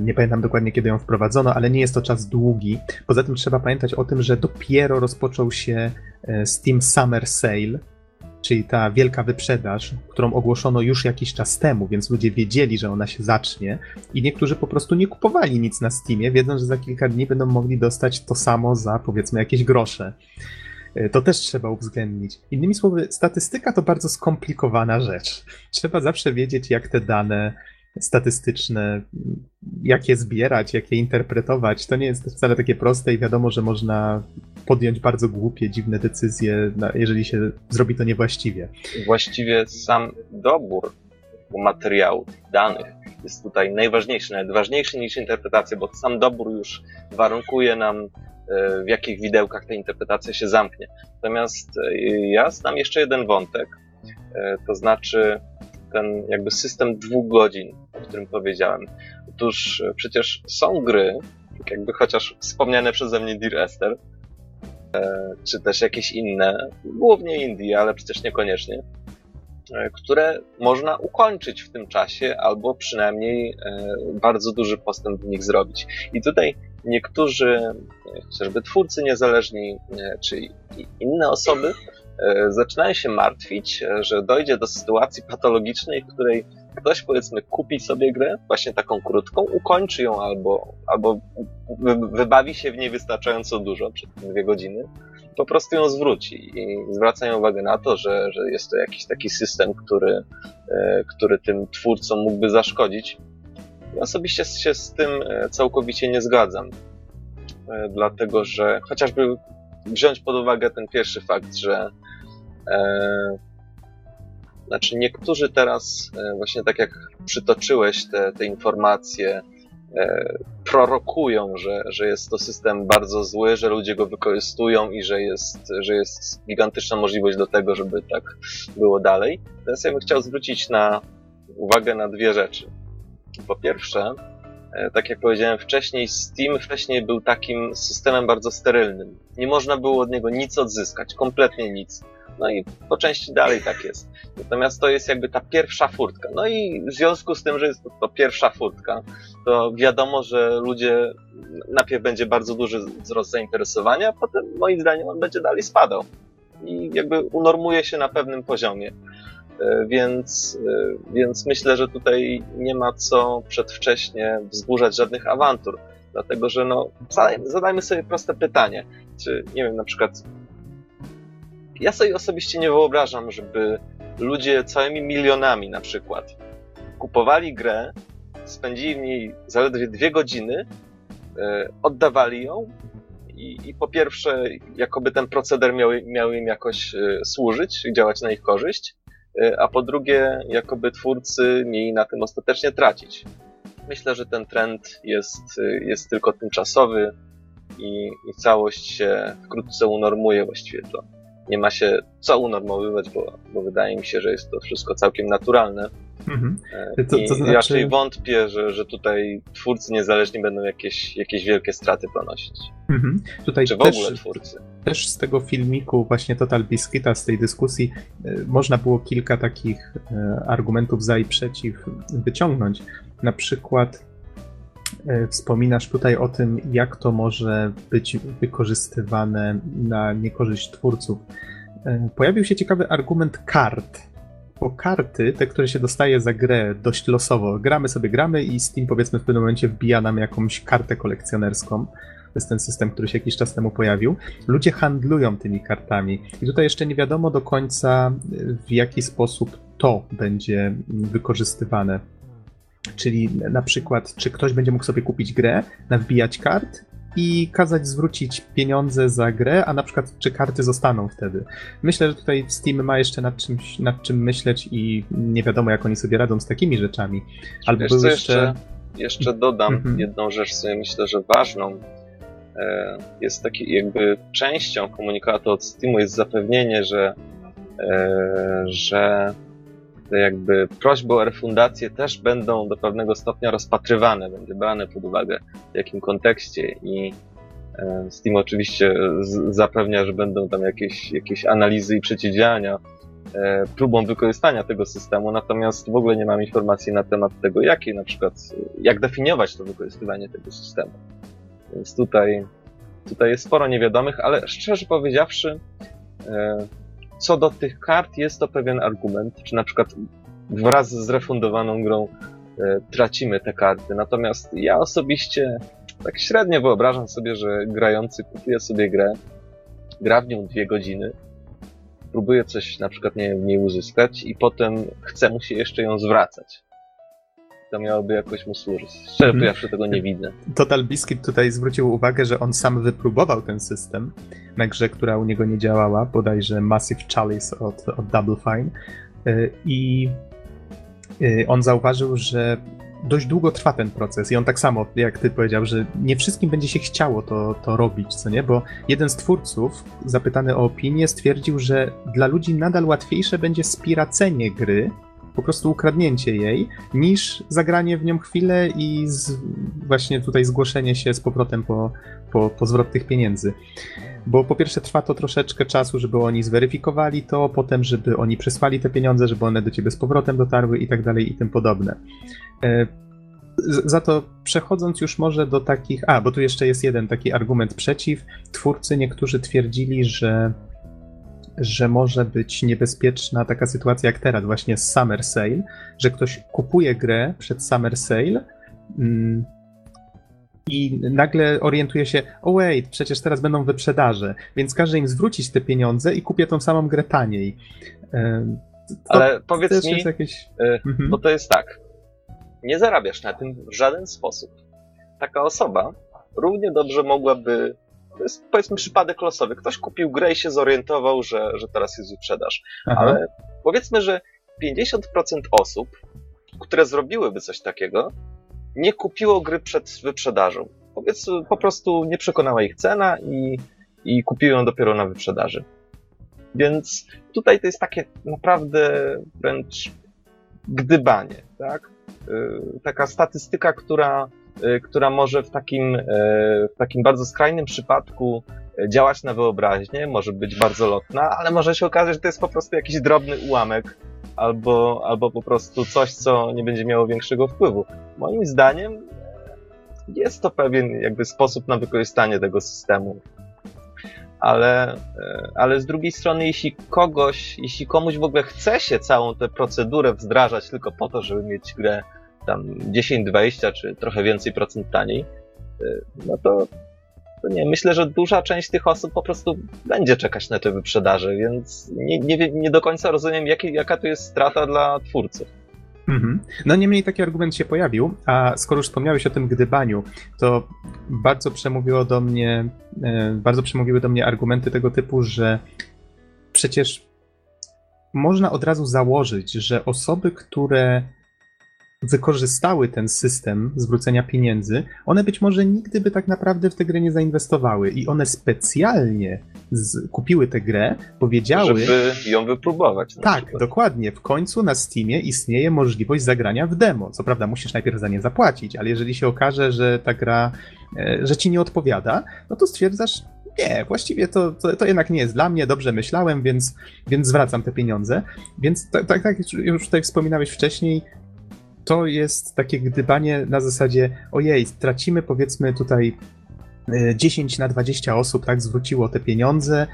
nie pamiętam dokładnie kiedy ją wprowadzono, ale nie jest to czas długi. Poza tym trzeba pamiętać o tym, że dopiero rozpoczął się Steam Summer Sale, czyli ta wielka wyprzedaż, którą ogłoszono już jakiś czas temu, więc ludzie wiedzieli, że ona się zacznie i niektórzy po prostu nie kupowali nic na Steamie, wiedząc, że za kilka dni będą mogli dostać to samo za powiedzmy jakieś grosze. E, to też trzeba uwzględnić. Innymi słowy, statystyka to bardzo skomplikowana rzecz. Trzeba zawsze wiedzieć, jak te dane statystyczne, jak je zbierać, jak je interpretować. To nie jest wcale takie proste i wiadomo, że można podjąć bardzo głupie, dziwne decyzje, jeżeli się zrobi to niewłaściwie. Właściwie sam dobór materiału, danych jest tutaj najważniejszy, nawet ważniejszy niż interpretacja, bo sam dobór już warunkuje nam, e, w jakich widełkach ta interpretacja się zamknie. Natomiast e, ja znam jeszcze jeden wątek, e, to znaczy ten jakby system dwóch godzin, o którym powiedziałem. Otóż przecież są gry, jakby chociaż wspomniane przeze mnie Dear Esther, czy też jakieś inne, głównie Indie, ale przecież niekoniecznie, e, które można ukończyć w tym czasie, albo przynajmniej e, bardzo duży postęp w nich zrobić. I tutaj niektórzy, chociażby twórcy niezależni, czy inne osoby, zaczynają się martwić, że dojdzie do sytuacji patologicznej, w której ktoś powiedzmy kupi sobie grę, właśnie taką krótką, ukończy ją albo, albo wybawi się w niej wystarczająco dużo, przez dwie godziny, po prostu ją zwróci i zwracają uwagę na to, że, że jest to jakiś taki system, który, e, który tym twórcom mógłby zaszkodzić. Ja osobiście się z tym e, całkowicie nie zgadzam, e, dlatego że chociażby wziąć pod uwagę ten pierwszy fakt, że znaczy, niektórzy teraz, e, właśnie tak jak przytoczyłeś te, te informacje, e, prorokują, że, że jest to system bardzo zły, że ludzie go wykorzystują i że jest, że jest gigantyczna możliwość do tego, żeby tak było dalej. Teraz ja bym chciał zwrócić na uwagę na dwie rzeczy. Po pierwsze, e, tak jak powiedziałem wcześniej, Steam wcześniej był takim systemem bardzo sterylnym. Nie można było od niego nic odzyskać, kompletnie nic. No i po części dalej tak jest. Natomiast to jest jakby ta pierwsza furtka. No i w związku z tym, że jest to, to pierwsza furtka, to wiadomo, że ludzie najpierw będzie bardzo duży wzrost zainteresowania, potem moim zdaniem on będzie dalej spadał. I jakby unormuje się na pewnym poziomie. E, więc, e, więc myślę, że tutaj nie ma co przedwcześnie wzburzać żadnych awantur. Dlatego, że no, zadajmy sobie proste pytanie. Czy, nie wiem, na przykład ja sobie osobiście nie wyobrażam, żeby ludzie całymi milionami na przykład kupowali grę, spędzili w niej zaledwie dwie godziny, e, oddawali ją i, i, po pierwsze, jakoby ten proceder miał, miał im jakoś służyć, działać na ich korzyść, a po drugie, jakoby twórcy mieli na tym ostatecznie tracić. Myślę, że ten trend jest, jest tylko tymczasowy i, i całość się wkrótce unormuje właściwie to nie ma się co unormowywać, bo, bo wydaje mi się, że jest to wszystko całkiem naturalne. Mhm. E, to, to znaczy... I raczej wątpię, że, że tutaj twórcy niezależni będą jakieś, jakieś wielkie straty ponosić. Mhm. Tutaj Czy w też, ogóle twórcy. Też z tego filmiku, właśnie Total Biscuita, z tej dyskusji, e, można było kilka takich e, argumentów za i przeciw wyciągnąć. Na przykład Wspominasz tutaj o tym, jak to może być wykorzystywane na niekorzyść twórców. Pojawił się ciekawy argument kart. Bo karty, te, które się dostaje za grę dość losowo, gramy sobie, gramy i Steam powiedzmy w pewnym momencie wbija nam jakąś kartę kolekcjonerską. To jest ten system, który się jakiś czas temu pojawił. Ludzie handlują tymi kartami. I tutaj jeszcze nie wiadomo do końca, w jaki sposób to będzie wykorzystywane Czyli na przykład, czy ktoś będzie mógł sobie kupić grę, nawbijać kart i kazać zwrócić pieniądze za grę, a na przykład czy karty zostaną wtedy. Myślę, że tutaj Steam ma jeszcze nad, czymś, nad czym myśleć i nie wiadomo, jak oni sobie radzą z takimi rzeczami. Albo Wiesz, jeszcze... jeszcze... Jeszcze dodam mhm. jedną rzecz, co myślę, że ważną. E, jest taki jakby częścią komunikatu od Steamu jest zapewnienie, że, e, że jakby prośby o refundację też będą do pewnego stopnia rozpatrywane, będzie brane pod uwagę w jakim kontekście i e, Steam oczywiście zapewnia, że będą tam jakieś, jakieś analizy i przeciwdziałania e, próbom wykorzystania tego systemu, natomiast w ogóle nie mam informacji na temat tego, jakie na przykład, jak definiować to wykorzystywanie tego systemu. Więc tutaj, tutaj jest sporo niewiadomych, ale szczerze powiedziawszy, e, co do tych kart jest to pewien argument, czy na przykład wraz z refundowaną grą e, tracimy te karty. Natomiast ja osobiście tak średnio wyobrażam sobie, że grający kupuje sobie grę, gra w nią dwie godziny, próbuje coś na przykład nie wiem, w niej uzyskać i potem chce mu się jeszcze ją zwracać. To miałoby jakoś mu służyć. Szczerze mm. powiedziawszy, tego nie widzę. Total Biscuit tutaj zwrócił uwagę, że on sam wypróbował ten system na grze, która u niego nie działała, bodajże Massive Chalice od, od Double Fine. E, I e, on zauważył, że dość długo trwa ten proces i on tak samo, jak ty powiedział, że nie wszystkim będzie się chciało to, to robić, co nie? Bo jeden z twórców, zapytany o opinię, stwierdził, że dla ludzi nadal łatwiejsze będzie spiracenie gry, po prostu ukradnięcie jej, niż zagranie w nią chwilę i z, właśnie tutaj zgłoszenie się z powrotem po, po, po zwrot tych pieniędzy. Bo po pierwsze trwa to troszeczkę czasu, żeby oni zweryfikowali to, potem żeby oni przesłali te pieniądze, żeby one do ciebie z powrotem dotarły i tak dalej i tym podobne. E, za to przechodząc już może do takich. A, bo tu jeszcze jest jeden taki argument przeciw. Twórcy niektórzy twierdzili, że że może być niebezpieczna taka sytuacja jak teraz, właśnie z Summer Sale, że ktoś kupuje grę przed Summer Sale mm, i nagle orientuje się, o wait, przecież teraz będą wyprzedaże, więc każe im zwrócić te pieniądze i kupię tą samą grę taniej. To Ale powiedz mi, jakieś... Y, mhm. bo to jest tak, nie zarabiasz na tym w żaden sposób. Taka osoba równie dobrze mogłaby to jest powiedzmy przypadek losowy. Ktoś kupił grę i się zorientował, że, że teraz jest wyprzedaż. Aha. Ale powiedzmy, że 50% osób, które zrobiłyby coś takiego, nie kupiło gry przed wyprzedażą. Powiedzmy, po prostu nie przekonała ich cena i, i kupiły ją dopiero na wyprzedaży. Więc tutaj to jest takie naprawdę wręcz gdybanie, tak? Yy, taka statystyka, która Y, która może w takim, y, w takim bardzo skrajnym przypadku działać na wyobraźnię, może być bardzo lotna, ale może się okazać, że to jest po prostu jakiś drobny ułamek albo, albo po prostu coś, co nie będzie miało większego wpływu. Moim zdaniem jest to pewien jakby sposób na wykorzystanie tego systemu. Ale, y, ale z drugiej strony, jeśli kogoś, jeśli komuś w ogóle chce się całą tę procedurę wdrażać tylko po to, żeby mieć grę tam 10, 20 czy trochę więcej procent taniej, y, no to, to nie, myślę, że duża część tych osób po prostu będzie czekać na te wyprzedaże, więc nie, nie, nie do końca rozumiem, jaki, jaka to jest strata dla twórców. Mhm. No niemniej taki argument się pojawił, a skoro już wspomniałeś o tym gdybaniu, to bardzo przemówiło do mnie, e, bardzo przemówiły do mnie argumenty tego typu, że przecież można od razu założyć, że osoby, które wykorzystały ten system zwrócenia pieniędzy, one być może nigdy by tak naprawdę w tę grę nie zainwestowały i one specjalnie z, kupiły tę grę, powiedziały... Żeby ją wypróbować. Tak, przykład. dokładnie. W końcu na Steamie istnieje możliwość zagrania w demo. Co prawda musisz najpierw za nie zapłacić, ale jeżeli się okaże, że ta gra, e, że ci nie odpowiada, no to stwierdzasz, nie, właściwie to, to, to, jednak nie jest dla mnie, dobrze myślałem, więc, więc zwracam te pieniądze. Więc tak, tak, tak już tutaj wspominałeś wcześniej, to jest takie gdybanie na zasadzie, ojej, tracimy powiedzmy tutaj 10 e, na 20 osób, tak, zwróciło te pieniądze,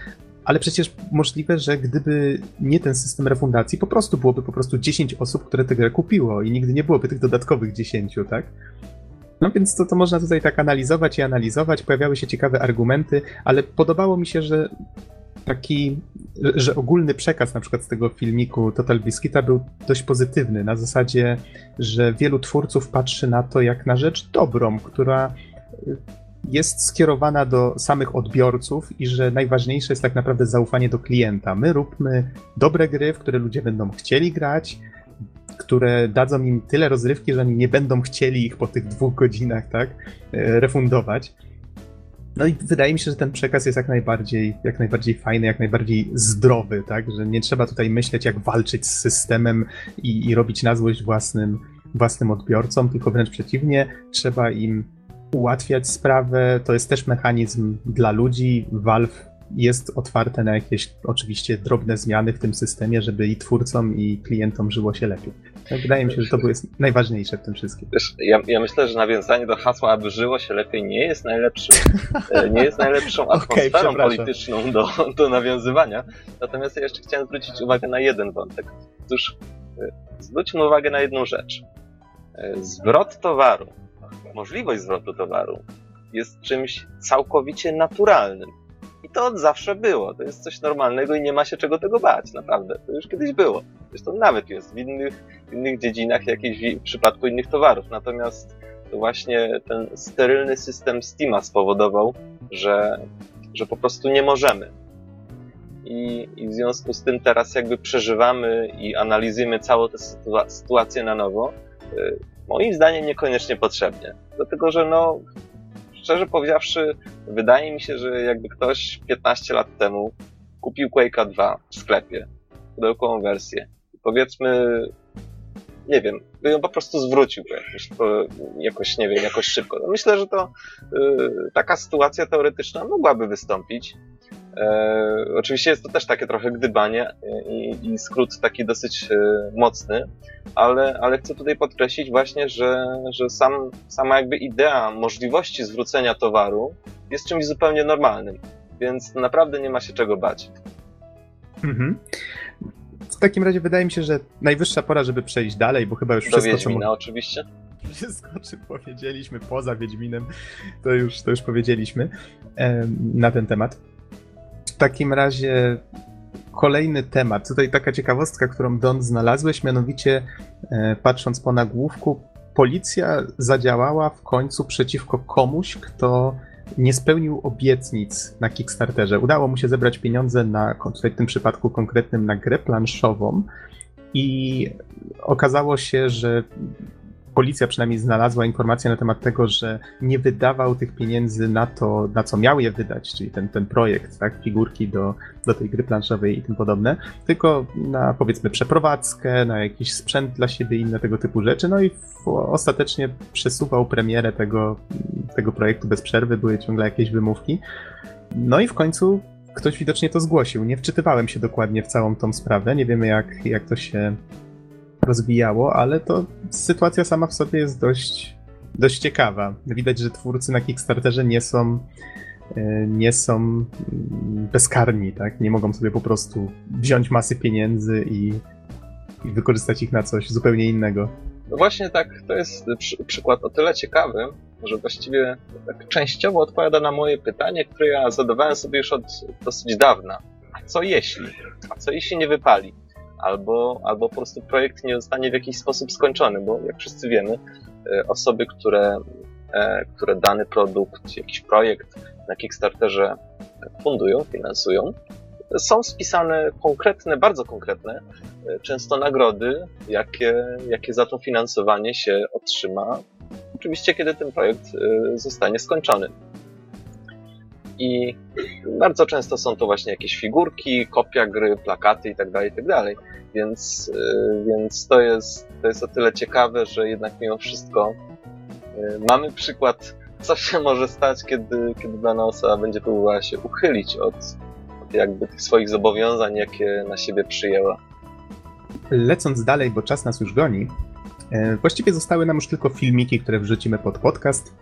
ale przecież możliwe, że gdyby nie ten system refundacji, po prostu byłoby po prostu 10 osób, które tę grę kupiło i nigdy nie byłoby tych dodatkowych 10, tak? No więc to, to można tutaj tak analizować i analizować, pojawiały się ciekawe argumenty, ale podobało mi się, że taki, że ogólny przekaz na przykład z tego filmiku Total Biscuita był dość pozytywny, na zasadzie, że wielu twórców patrzy na to jak na rzecz dobrą, która jest skierowana do samych odbiorców i że najważniejsze jest tak naprawdę zaufanie do klienta. My róbmy dobre gry, w które ludzie będą chcieli grać, które dadzą im tyle rozrywki, że oni nie będą chcieli ich po tych dwóch godzinach, tak, e, refundować. No i wydaje mi się, że ten przekaz jest jak najbardziej, jak najbardziej fajny, jak najbardziej zdrowy, tak? Że nie trzeba tutaj myśleć, jak walczyć z systemem i, i robić na złość własnym, własnym odbiorcom, tylko wręcz przeciwnie, trzeba im ułatwiać sprawę. To jest też mechanizm dla ludzi. Valve jest otwarte na jakieś oczywiście drobne zmiany w tym systemie, żeby i twórcom, i klientom żyło się lepiej. Tak, wydaje mi się, że to jest najważniejsze w tym wszystkim. Wiesz, ja, ja, myślę, że nawiązanie do hasła, aby żyło się lepiej, nie jest najlepszym, e, nie jest najlepszą atmosferą okay, polityczną do, do nawiązywania. Natomiast ja jeszcze chciałem zwrócić uwagę na jeden wątek. Otóż e, zwróćmy uwagę na jedną rzecz. E, zwrot towaru, możliwość zwrotu towaru jest czymś całkowicie naturalnym i to od zawsze było. To jest coś normalnego i nie ma się czego tego bać, naprawdę. To już kiedyś było. Zresztą nawet jest w innych, w innych dziedzinach, jakiś w przypadku innych towarów. Natomiast to właśnie ten sterylny system Steama spowodował, że, że po prostu nie możemy. I, I, w związku z tym teraz jakby przeżywamy i analizujemy całą tę sytua sytuację na nowo. Y, moim zdaniem niekoniecznie potrzebnie. Dlatego, że no, szczerze powiedziawszy, wydaje mi się, że jakby ktoś 15 lat temu kupił Quake'a 2 w sklepie, pudełkową wersję, powiedzmy, nie wiem, by ją po prostu zwrócił jakoś, jakoś nie wiem, jakoś szybko. No myślę, że to y, taka sytuacja teoretyczna mogłaby wystąpić. E, oczywiście jest to też takie trochę gdybanie i, i skrót taki dosyć e, mocny, ale, ale chcę tutaj podkreślić właśnie, że, że sam, sama jakby idea możliwości zwrócenia towaru jest czymś zupełnie normalnym, więc naprawdę nie ma się czego bać. Mhm. W takim razie wydaje mi się, że najwyższa pora, żeby przejść dalej, bo chyba już Do wszystko, Wiedźmina, co... oczywiście. Wszystko, czym powiedzieliśmy poza Wiedźminem, to już, to już powiedzieliśmy na ten temat. W takim razie kolejny temat. Tutaj taka ciekawostka, którą Don znalazłeś, mianowicie e, patrząc po nagłówku, policja zadziałała w końcu przeciwko komuś, kto nie spełnił obietnic na Kickstarterze. Udało mu się zebrać pieniądze na, tutaj w tym przypadku konkretnym, na grę planszową i okazało się, że policja przynajmniej znalazła informację na temat tego, że nie wydawał tych pieniędzy na to, na co miał je wydać, czyli ten, ten projekt, tak, figurki do, do tej gry planszowej i tym podobne, tylko na powiedzmy przeprowadzkę, na jakiś sprzęt dla siebie i inne tego typu rzeczy, no i ostatecznie przesuwał premierę tego, tego projektu bez przerwy, były ciągle jakieś wymówki. No i w końcu ktoś widocznie to zgłosił. Nie wczytywałem się dokładnie w całą tą sprawę, nie wiemy jak, jak to się rozwijało, ale to sytuacja sama w sobie jest dość, dość ciekawa. Widać, że twórcy na Kickstarterze nie są e, nie są mm, bezkarni, tak? Nie mogą sobie po prostu wziąć masy pieniędzy i, i wykorzystać ich na coś zupełnie innego. No właśnie tak, to jest przy, przykład o tyle ciekawy, że właściwie tak częściowo odpowiada na moje pytanie, które ja zadawałem sobie już od dosyć dawna. A co jeśli? A co jeśli nie wypali? Albo, albo po prostu projekt nie zostanie w jakiś sposób skończony, bo jak wszyscy wiemy, e, osoby, które, e, które dany produkt, jakiś projekt na Kickstarterze fundują, finansują, są spisane konkretne, bardzo konkretne, e, często nagrody, jakie, jakie za to finansowanie się otrzyma. Oczywiście, kiedy ten projekt zostanie skończony. I bardzo często są to właśnie jakieś figurki, kopia gry, plakaty itd., tak itd. Tak więc, y, więc to, jest, to jest o tyle ciekawe, że jednak mimo wszystko y, mamy przykład, co się może stać, kiedy, kiedy dana osoba będzie próbowała się uchylić od, od jakby tych swoich zobowiązań, jakie na siebie przyjęła. Lecąc dalej, bo czas nas już goni, y, właściwie zostały nam już tylko filmiki, które wrzucimy pod podcast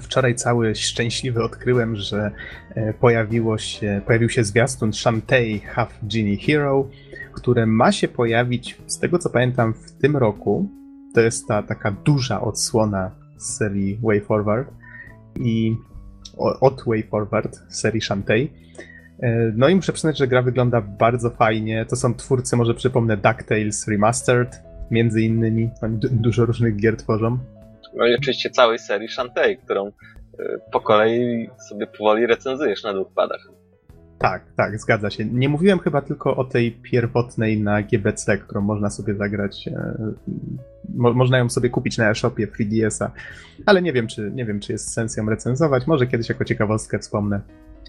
wczoraj cały szczęśliwy odkryłem, że e, pojawiło się, pojawił się zwiastun Shantae Half Genie Hero, które ma się pojawić, z tego co pamiętam, w tym roku. To jest ta taka duża odsłona z serii Way Forward i od Way Forward serii Shantae. No i muszę przyznać, że gra wygląda bardzo fajnie. To są twórcy, może przypomnę, DuckTales Remastered, między innymi. Oni dużo różnych gier tworzą. No i oczywiście całej serii Shantae, którą po kolei sobie powoli recenzujesz na dwóch padach. Tak, tak, zgadza się. Nie mówiłem chyba tylko o tej pierwotnej na GBC, którą można sobie zagrać. E, mo, można ją sobie kupić na e-shopie 3DS-a, ale nie wiem, czy, nie wiem, czy jest sens ją recenzować. Może kiedyś jako ciekawostkę wspomnę.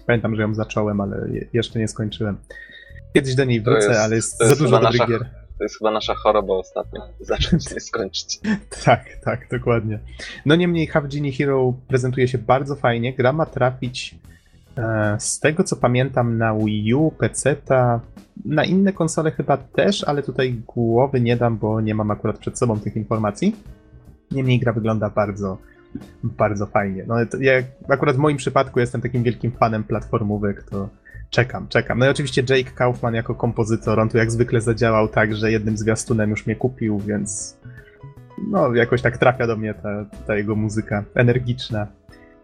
Pamiętam, że ją zacząłem, ale je, jeszcze nie skończyłem. Kiedyś do niej wrócę, jest, ale jest, jest za dużo dobrych gier. To jest chyba nasza choroba ostatnio. Zacząć nie skończyć. tak, tak, dokładnie. No niemniej Half Genie Hero prezentuje się bardzo fajnie. Gra ma trafić e, z tego co pamiętam na Wii U, PC, na inne konsole chyba też, ale tutaj głowy nie dam, bo nie mam akurat przed sobą tych informacji. Niemniej gra wygląda bardzo, bardzo fajnie. No, ja akurat w moim przypadku jestem takim wielkim fanem platformówek, to czekam, czekam. No i oczywiście Jake Kaufman jako kompozytor, on tu jak zwykle zadziałał tak, że jednym zwiastunem już mnie kupił, więc no jakoś tak trafia do mnie ta, ta jego muzyka energiczna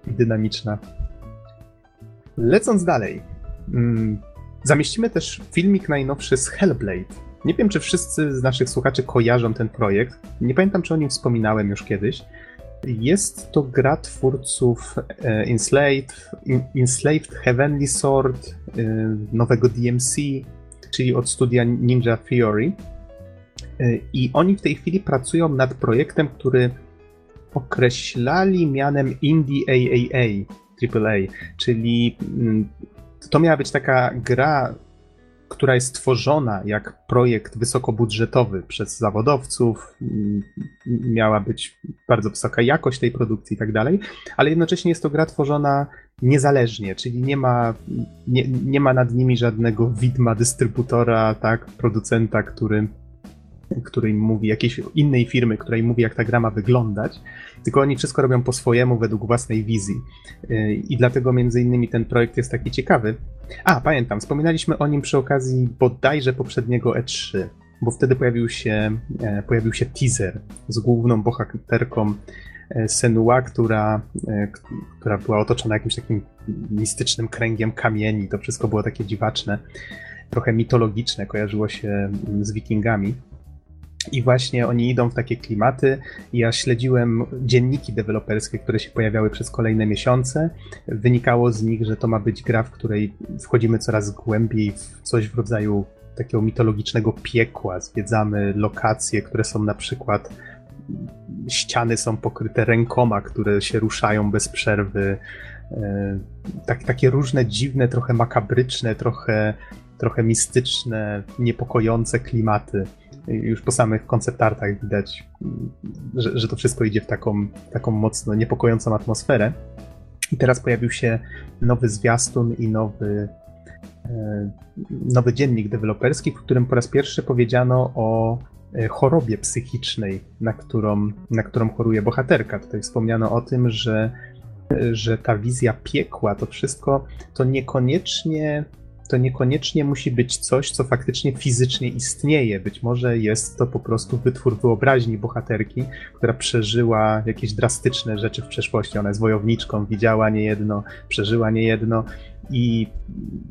i dynamiczna. Lecąc dalej, mm, zamieścimy też filmik najnowszy z Hellblade. Nie wiem, czy wszyscy z naszych słuchaczy kojarzą ten projekt. Nie pamiętam, czy o nim wspominałem już kiedyś. Jest to gra twórców e, Enslaved, Enslaved Heavenly Sword, e, nowego DMC, czyli od studia Ninja Theory. E, I oni w tej chwili pracują nad projektem, który określali mianem Indie AAA, AAA, czyli mm, to miała być taka gra która jest tworzona jak projekt wysokobudżetowy przez zawodowców, miała być bardzo wysoka jakość tej produkcji i tak dalej, ale jednocześnie jest to gra tworzona niezależnie, czyli nie ma, nie, nie ma nad nimi żadnego widma dystrybutora, tak, producenta, który który im mówi, jakiejś innej firmy, która im mówi, jak ta gra ma wyglądać, tylko oni wszystko robią po swojemu, według własnej wizji. Y, I dlatego między innymi ten projekt jest taki ciekawy. A, pamiętam, wspominaliśmy o nim przy okazji bodajże poprzedniego E3, bo wtedy pojawił się, e, pojawił się teaser z główną bohaterką e, Senua, która, e, która była otoczona jakimś takim mistycznym kręgiem kamieni. To wszystko było takie dziwaczne, trochę mitologiczne, kojarzyło się mm, z wikingami. I właśnie oni idą w takie klimaty. Ja śledziłem dzienniki deweloperskie, które się pojawiały przez kolejne miesiące. Wynikało z nich, że to ma być gra, w której wchodzimy coraz głębiej w coś w rodzaju takiego mitologicznego piekła. Zwiedzamy lokacje, które są na przykład ściany są pokryte rękoma, które się ruszają bez przerwy. E, tak, takie różne dziwne, trochę makabryczne, trochę, trochę mistyczne, niepokojące klimaty już po samych konceptartach widać, że, że to wszystko idzie w taką, taką mocno niepokojącą atmosferę. I teraz pojawił się nowy zwiastun i nowy, e, nowy dziennik deweloperski, w którym po raz pierwszy powiedziano o e, chorobie psychicznej, na którą, na którą choruje bohaterka. Tutaj wspomniano o tym, że, że ta wizja piekła, to wszystko, to niekoniecznie to niekoniecznie musi być coś, co faktycznie fizycznie istnieje. Być może jest to po prostu wytwór wyobraźni bohaterki, która przeżyła jakieś drastyczne rzeczy w przeszłości. Ona jest wojowniczką, widziała niejedno, przeżyła niejedno i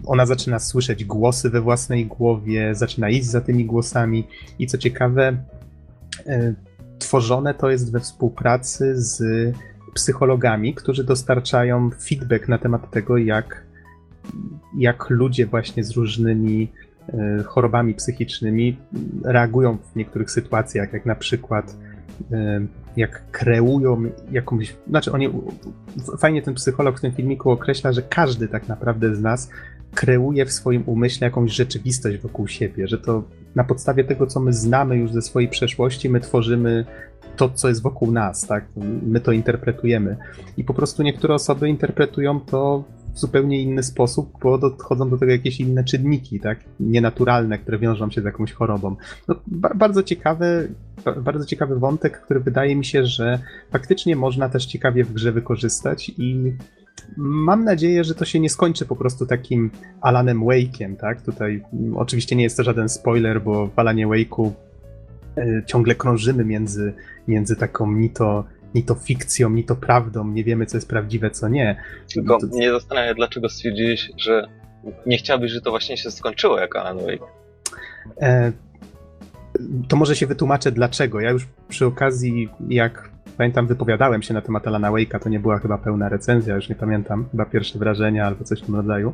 ona zaczyna słyszeć głosy we własnej głowie, zaczyna iść za tymi głosami i co ciekawe, e, tworzone to jest we współpracy z psychologami, którzy dostarczają feedback na temat tego, jak jak ludzie właśnie z różnymi e, chorobami psychicznymi reagują w niektórych sytuacjach, jak na przykład e, jak kreują jakąś. Znaczy, oni. Fajnie ten psycholog w tym filmiku określa, że każdy tak naprawdę z nas kreuje w swoim umyśle jakąś rzeczywistość wokół siebie, że to na podstawie tego, co my znamy już ze swojej przeszłości, my tworzymy to, co jest wokół nas, tak? My to interpretujemy. I po prostu niektóre osoby interpretują to w zupełnie inny sposób, bo dochodzą do tego jakieś inne czynniki, tak? Nienaturalne, które wiążą się z jakąś chorobą. No, ba bardzo ciekawy, bardzo ciekawy wątek, który wydaje mi się, że faktycznie można też ciekawie w grze wykorzystać i mam nadzieję, że to się nie skończy po prostu takim Alanem Wake'iem, tak? Tutaj mm, oczywiście nie jest to żaden spoiler, bo w Alanie Wake'u y, ciągle krążymy między, między taką ni to ni to fikcją, ni to prawdą, nie wiemy, co jest prawdziwe, co nie. Tylko to... mnie zastanawia, dlaczego stwierdziłeś, że nie chciałbyś, że to właśnie się skończyło jak Alan Wake. E, to może się wytłumaczę dlaczego. Ja już przy okazji, jak pamiętam, wypowiadałem się na temat Alana Wake'a, to nie była chyba pełna recenzja, już nie pamiętam, chyba pierwsze wrażenia albo coś w tym rodzaju.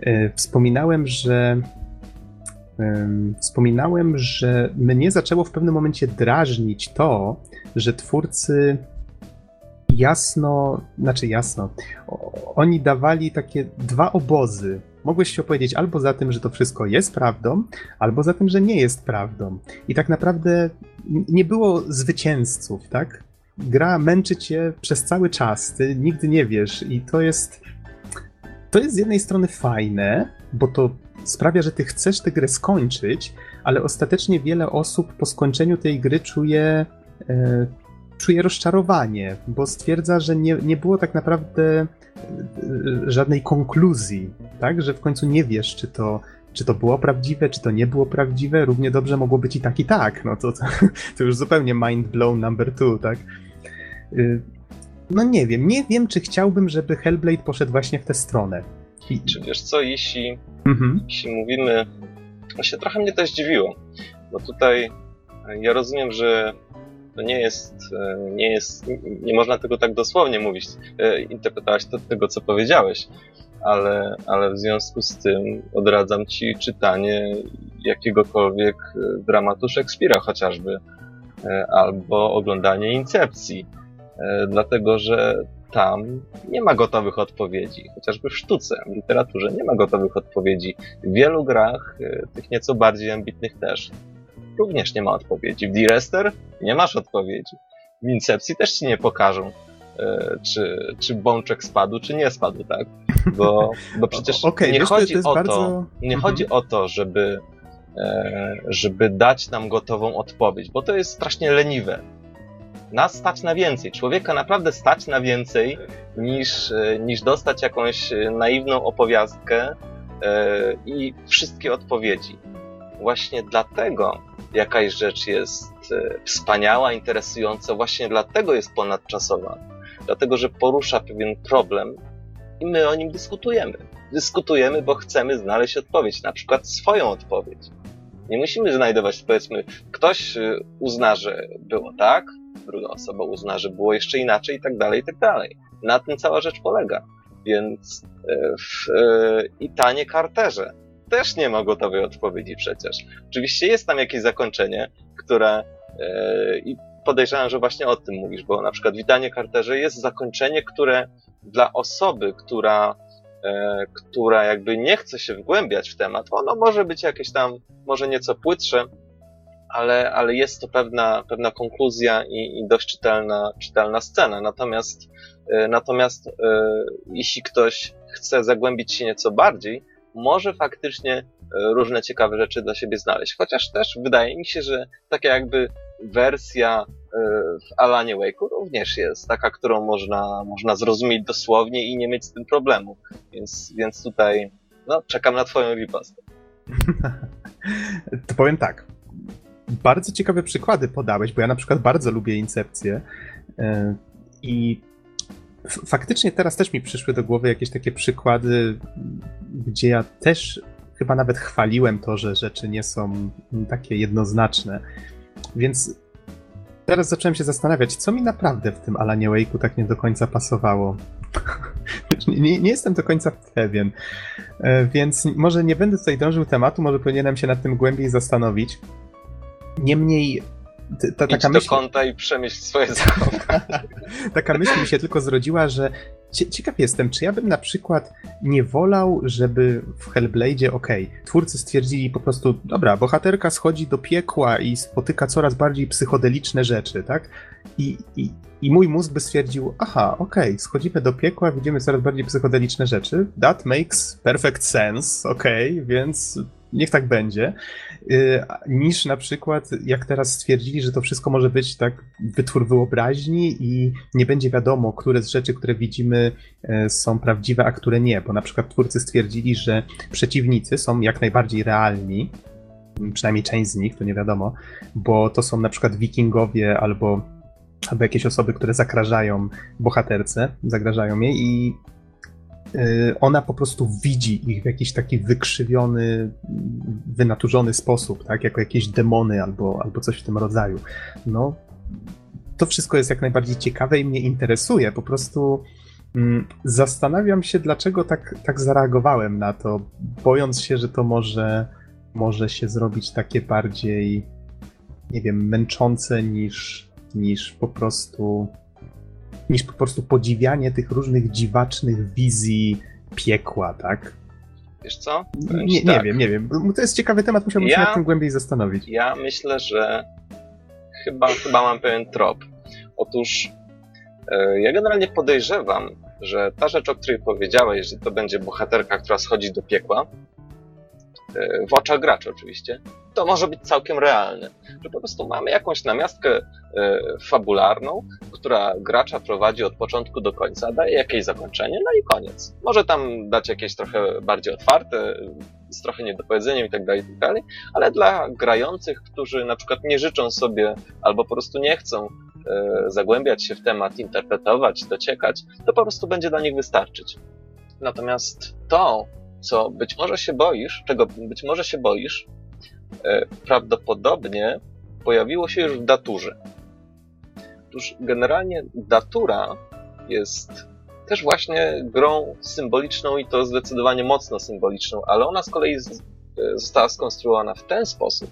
E, wspominałem, że wspominałem, że mnie zaczęło w pewnym momencie drażnić to, że twórcy jasno, znaczy jasno, oni dawali takie dwa obozy. Mogłeś się opowiedzieć albo za tym, że to wszystko jest prawdą, albo za tym, że nie jest prawdą. I tak naprawdę nie było zwycięzców, tak? Gra męczy cię przez cały czas, ty nigdy nie wiesz i to jest to jest z jednej strony fajne, bo to sprawia, że ty chcesz tę grę skończyć, ale ostatecznie wiele osób po skończeniu tej gry czuje e, czuje rozczarowanie, bo stwierdza, że nie, nie było tak naprawdę e, żadnej konkluzji, tak? Że w końcu nie wiesz, czy to, czy to było prawdziwe, czy to nie było prawdziwe. Równie dobrze mogło być i tak, i tak. No to, to, to już zupełnie mind blown number two, tak? Y, no nie wiem, nie wiem, czy chciałbym, żeby Hellblade poszedł właśnie w tę stronę. Czy wiesz co, jeśli, mhm. jeśli mówimy... Właśnie trochę mnie to zdziwiło, bo tutaj ja rozumiem, że to nie jest, e, nie jest, nie można tego tak dosłownie mówić, e, interpretować to, tego, co powiedziałeś, ale, ale w związku z tym odradzam ci czytanie jakiegokolwiek e, dramatu Szekspira chociażby, albo oglądanie Incepcji, dlatego że tam nie ma gotowych odpowiedzi, chociażby w sztuce, w literaturze nie ma gotowych odpowiedzi. W wielu grach, tych nieco bardziej ambitnych też, również nie ma odpowiedzi. W D-Rester nie masz odpowiedzi. W Incepcji też ci nie pokażą, e, czy, czy bączek spadł, czy nie spadł, tak? Bo, bo przecież okay, nie, chodzi, to, to o bardzo... to, nie mhm. chodzi o to, żeby, e, żeby dać nam gotową odpowiedź, bo to jest strasznie leniwe. Nas stać na więcej. Człowieka naprawdę stać na więcej niż, e, niż dostać jakąś naiwną opowiastkę i wszystkie odpowiedzi. Właśnie dlatego jakaś rzecz jest e, wspaniała, interesująca, właśnie dlatego jest ponadczasowa. Dlatego, że porusza pewien problem i my o nim dyskutujemy. Dyskutujemy, bo chcemy znaleźć odpowiedź, na przykład swoją odpowiedź. Nie musimy znajdować, powiedzmy, ktoś e, uzna, że było tak, druga osoba uzna, że było jeszcze inaczej i tak dalej, i tak dalej. Na tym cała rzecz polega. Więc e, w, i tanie karterze też nie ma gotowej odpowiedzi przecież. Oczywiście jest tam jakieś zakończenie, które i podejrzewam, że właśnie o tym mówisz, bo na przykład witanie karterze jest zakończenie, które dla osoby, która, która jakby nie chce się wgłębiać w temat, ono może być jakieś tam, może nieco płytsze, ale, ale jest to pewna, pewna konkluzja i, i dość czytelna, czytelna scena. Natomiast, yy, natomiast jeśli ktoś chce zagłębić się nieco bardziej, może faktycznie e, różne ciekawe rzeczy dla siebie znaleźć. Chociaż też wydaje mi się, że taka jakby wersja e, w Alanie Wake'u również jest taka, którą można, można zrozumieć dosłownie i nie mieć z tym problemu. Więc, więc tutaj no, czekam na twoją ripostę. to powiem tak. Bardzo ciekawe przykłady podałeś, bo ja na przykład bardzo lubię Incepcję e, i faktycznie teraz też mi przyszły do głowy jakieś takie przykłady, gdzie ja też chyba nawet chwaliłem to, że rzeczy nie są takie jednoznaczne. Więc teraz zacząłem się zastanawiać, co mi naprawdę w tym Alanie Wake'u tak nie do końca pasowało. nie, nie, jestem do końca pewien. E, więc może nie będę tutaj dążył tematu, może powinienem się nad tym głębiej zastanowić. Niemniej ta, taka Idź myśl... do konta i przemyśl swoje zachowanie. taka myśl mi się tylko zrodziła, że ciekaw jestem, czy ja bym na przykład nie wolał, żeby w Hellblade, okej, okay, twórcy stwierdzili po prostu, dobra, bohaterka schodzi do piekła i spotyka coraz bardziej psychodeliczne rzeczy, tak? I, i, i mój mózg by stwierdził, aha, okej, okay, schodzimy do piekła, widzimy coraz bardziej psychodeliczne rzeczy, that makes perfect sense, okej, okay, więc niech tak będzie. Y, niż na przykład jak teraz stwierdzili, że to wszystko może być tak wytwór wyobraźni i nie będzie wiadomo, które z rzeczy, które widzimy e, są prawdziwe, a które nie, bo na przykład twórcy stwierdzili, że przeciwnicy są jak najbardziej realni, przynajmniej część z nich, to nie wiadomo, bo to są na przykład wikingowie albo, albo jakieś osoby, które zagrażają bohaterce, zagrażają jej i ona po prostu widzi ich w jakiś taki wykrzywiony, wynaturzony sposób, tak? Jako jakieś demony albo, albo coś w tym rodzaju. No, to wszystko jest jak najbardziej ciekawe i mnie interesuje. Po prostu mm, zastanawiam się, dlaczego tak, tak zareagowałem na to, bojąc się, że to może, może się zrobić takie bardziej, nie wiem, męczące niż, niż po prostu niż po prostu podziwianie tych różnych dziwacznych wizji piekła, tak? Wiesz co? Nie, nie tak. wiem, nie wiem. To jest ciekawy temat, musiałbym ja, się nad tym głębiej zastanowić. Ja myślę, że chyba, chyba mam pewien trop. Otóż e, ja generalnie podejrzewam, że ta rzecz, o której powiedziałeś, że to będzie bohaterka, która schodzi do piekła, w oczach gracza oczywiście, to może być całkiem realne. Że po prostu mamy jakąś namiastkę e, fabularną, która gracza prowadzi od początku do końca, daje jakieś zakończenie, no i koniec. Może tam dać jakieś trochę bardziej otwarte, z trochę niedopowiedzeniem i tak dalej, tak dalej, ale dla grających, którzy na przykład nie życzą sobie albo po prostu nie chcą e, zagłębiać się w temat, interpretować, dociekać, to po prostu będzie dla nich wystarczyć. Natomiast to, co być może się boisz, czego być może się boisz, E, prawdopodobnie pojawiło się już w daturze. Otóż generalnie datura jest też właśnie grą symboliczną i to zdecydowanie mocno symboliczną, ale ona z kolei e, została skonstruowana w ten sposób,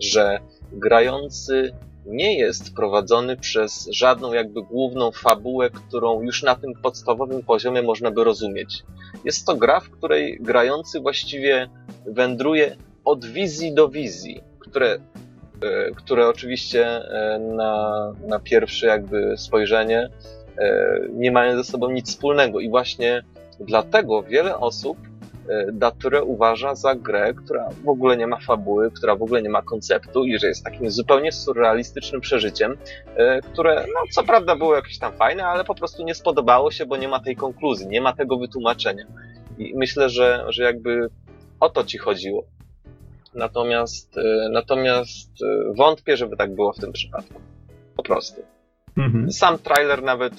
że grający nie jest prowadzony przez żadną jakby główną fabułę, którą już na tym podstawowym poziomie można by rozumieć. Jest to gra, w której grający właściwie wędruje od wizji do wizji, które, e, które oczywiście e, na, na pierwsze jakby spojrzenie e, nie mają ze sobą nic wspólnego. I właśnie dlatego wiele osób Daturę uważa za grę, która w ogóle nie ma fabuły, która w ogóle nie ma konceptu i że jest takim zupełnie surrealistycznym przeżyciem, które, no co prawda było jakieś tam fajne, ale po prostu nie spodobało się, bo nie ma tej konkluzji, nie ma tego wytłumaczenia. I myślę, że, że jakby o to ci chodziło. Natomiast, e, natomiast e, wątpię, żeby tak było w tym przypadku. Po prostu. Mhm. Sam trailer nawet,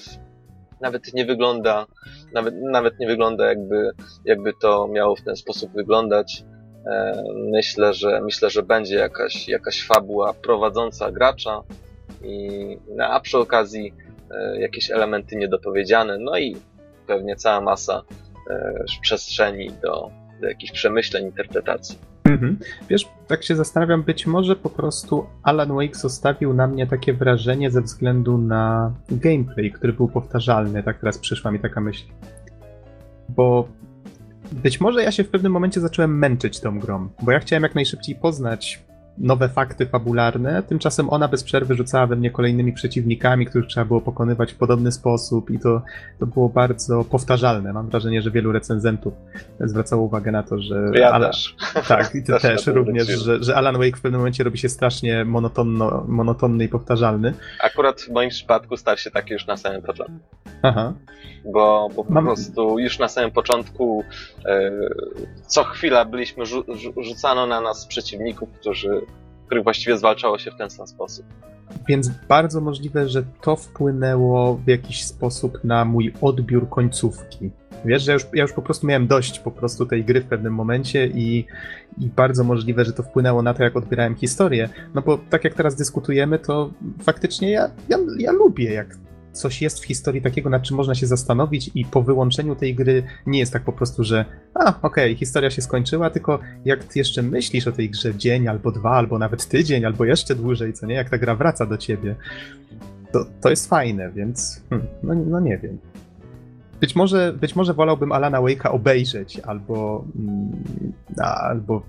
nawet nie wygląda, nawet, nawet nie wygląda jakby, jakby to miało w ten sposób wyglądać. E, myślę, że myślę, że będzie jakaś, jakaś fabuła prowadząca gracza i, a przy okazji jakieś elementy niedopowiedziane, no i pewnie cała masa przestrzeni do, do jakichś przemyśleń, interpretacji. Mhm. Wiesz, tak się zastanawiam, być może po prostu Alan Wake zostawił na mnie takie wrażenie ze względu na gameplay, który był powtarzalny. Tak teraz przyszła mi taka myśl. Bo być może ja się w pewnym momencie zacząłem męczyć tą grą, bo ja chciałem jak najszybciej poznać nowe fakty fabularne, tymczasem ona bez przerwy rzucała we mnie kolejnymi przeciwnikami, których trzeba było pokonywać w podobny sposób i to, to było bardzo powtarzalne. Mam wrażenie, że wielu recenzentów zwracało uwagę na to, że... Ja Alan, też. Tak, i ty też, też również, że, że Alan Wake w pewnym momencie robi się strasznie monotonno, monotonny i powtarzalny. Akurat w moim przypadku stał się taki już na samym początku. Aha. Bo, bo po Mam... prostu już na samym początku e, co chwila byliśmy rzu rzucano na nas przeciwników, którzy których właściwie zwalczało się w ten sam sposób. Więc bardzo możliwe, że to wpłynęło w jakiś sposób na mój odbiór końcówki. Wiesz, że ja już, ja już po prostu miałem dość po prostu tej gry w pewnym momencie i, i bardzo możliwe, że to wpłynęło na to, jak odbierałem historię. No bo tak jak teraz dyskutujemy, to faktycznie ja, ja, ja lubię, jak coś jest w historii takiego, nad czym można się zastanowić i po wyłączeniu tej gry nie jest tak po prostu, że a, okej, okay, historia się skończyła, tylko jak ty jeszcze myślisz o tej grze dzień albo dwa, albo nawet tydzień, albo jeszcze dłużej, co nie, jak ta gra wraca do ciebie, to, to jest fajne, więc hmm, no, no nie wiem. Być może, być może wolałbym Alana Wake'a obejrzeć albo, mm, albo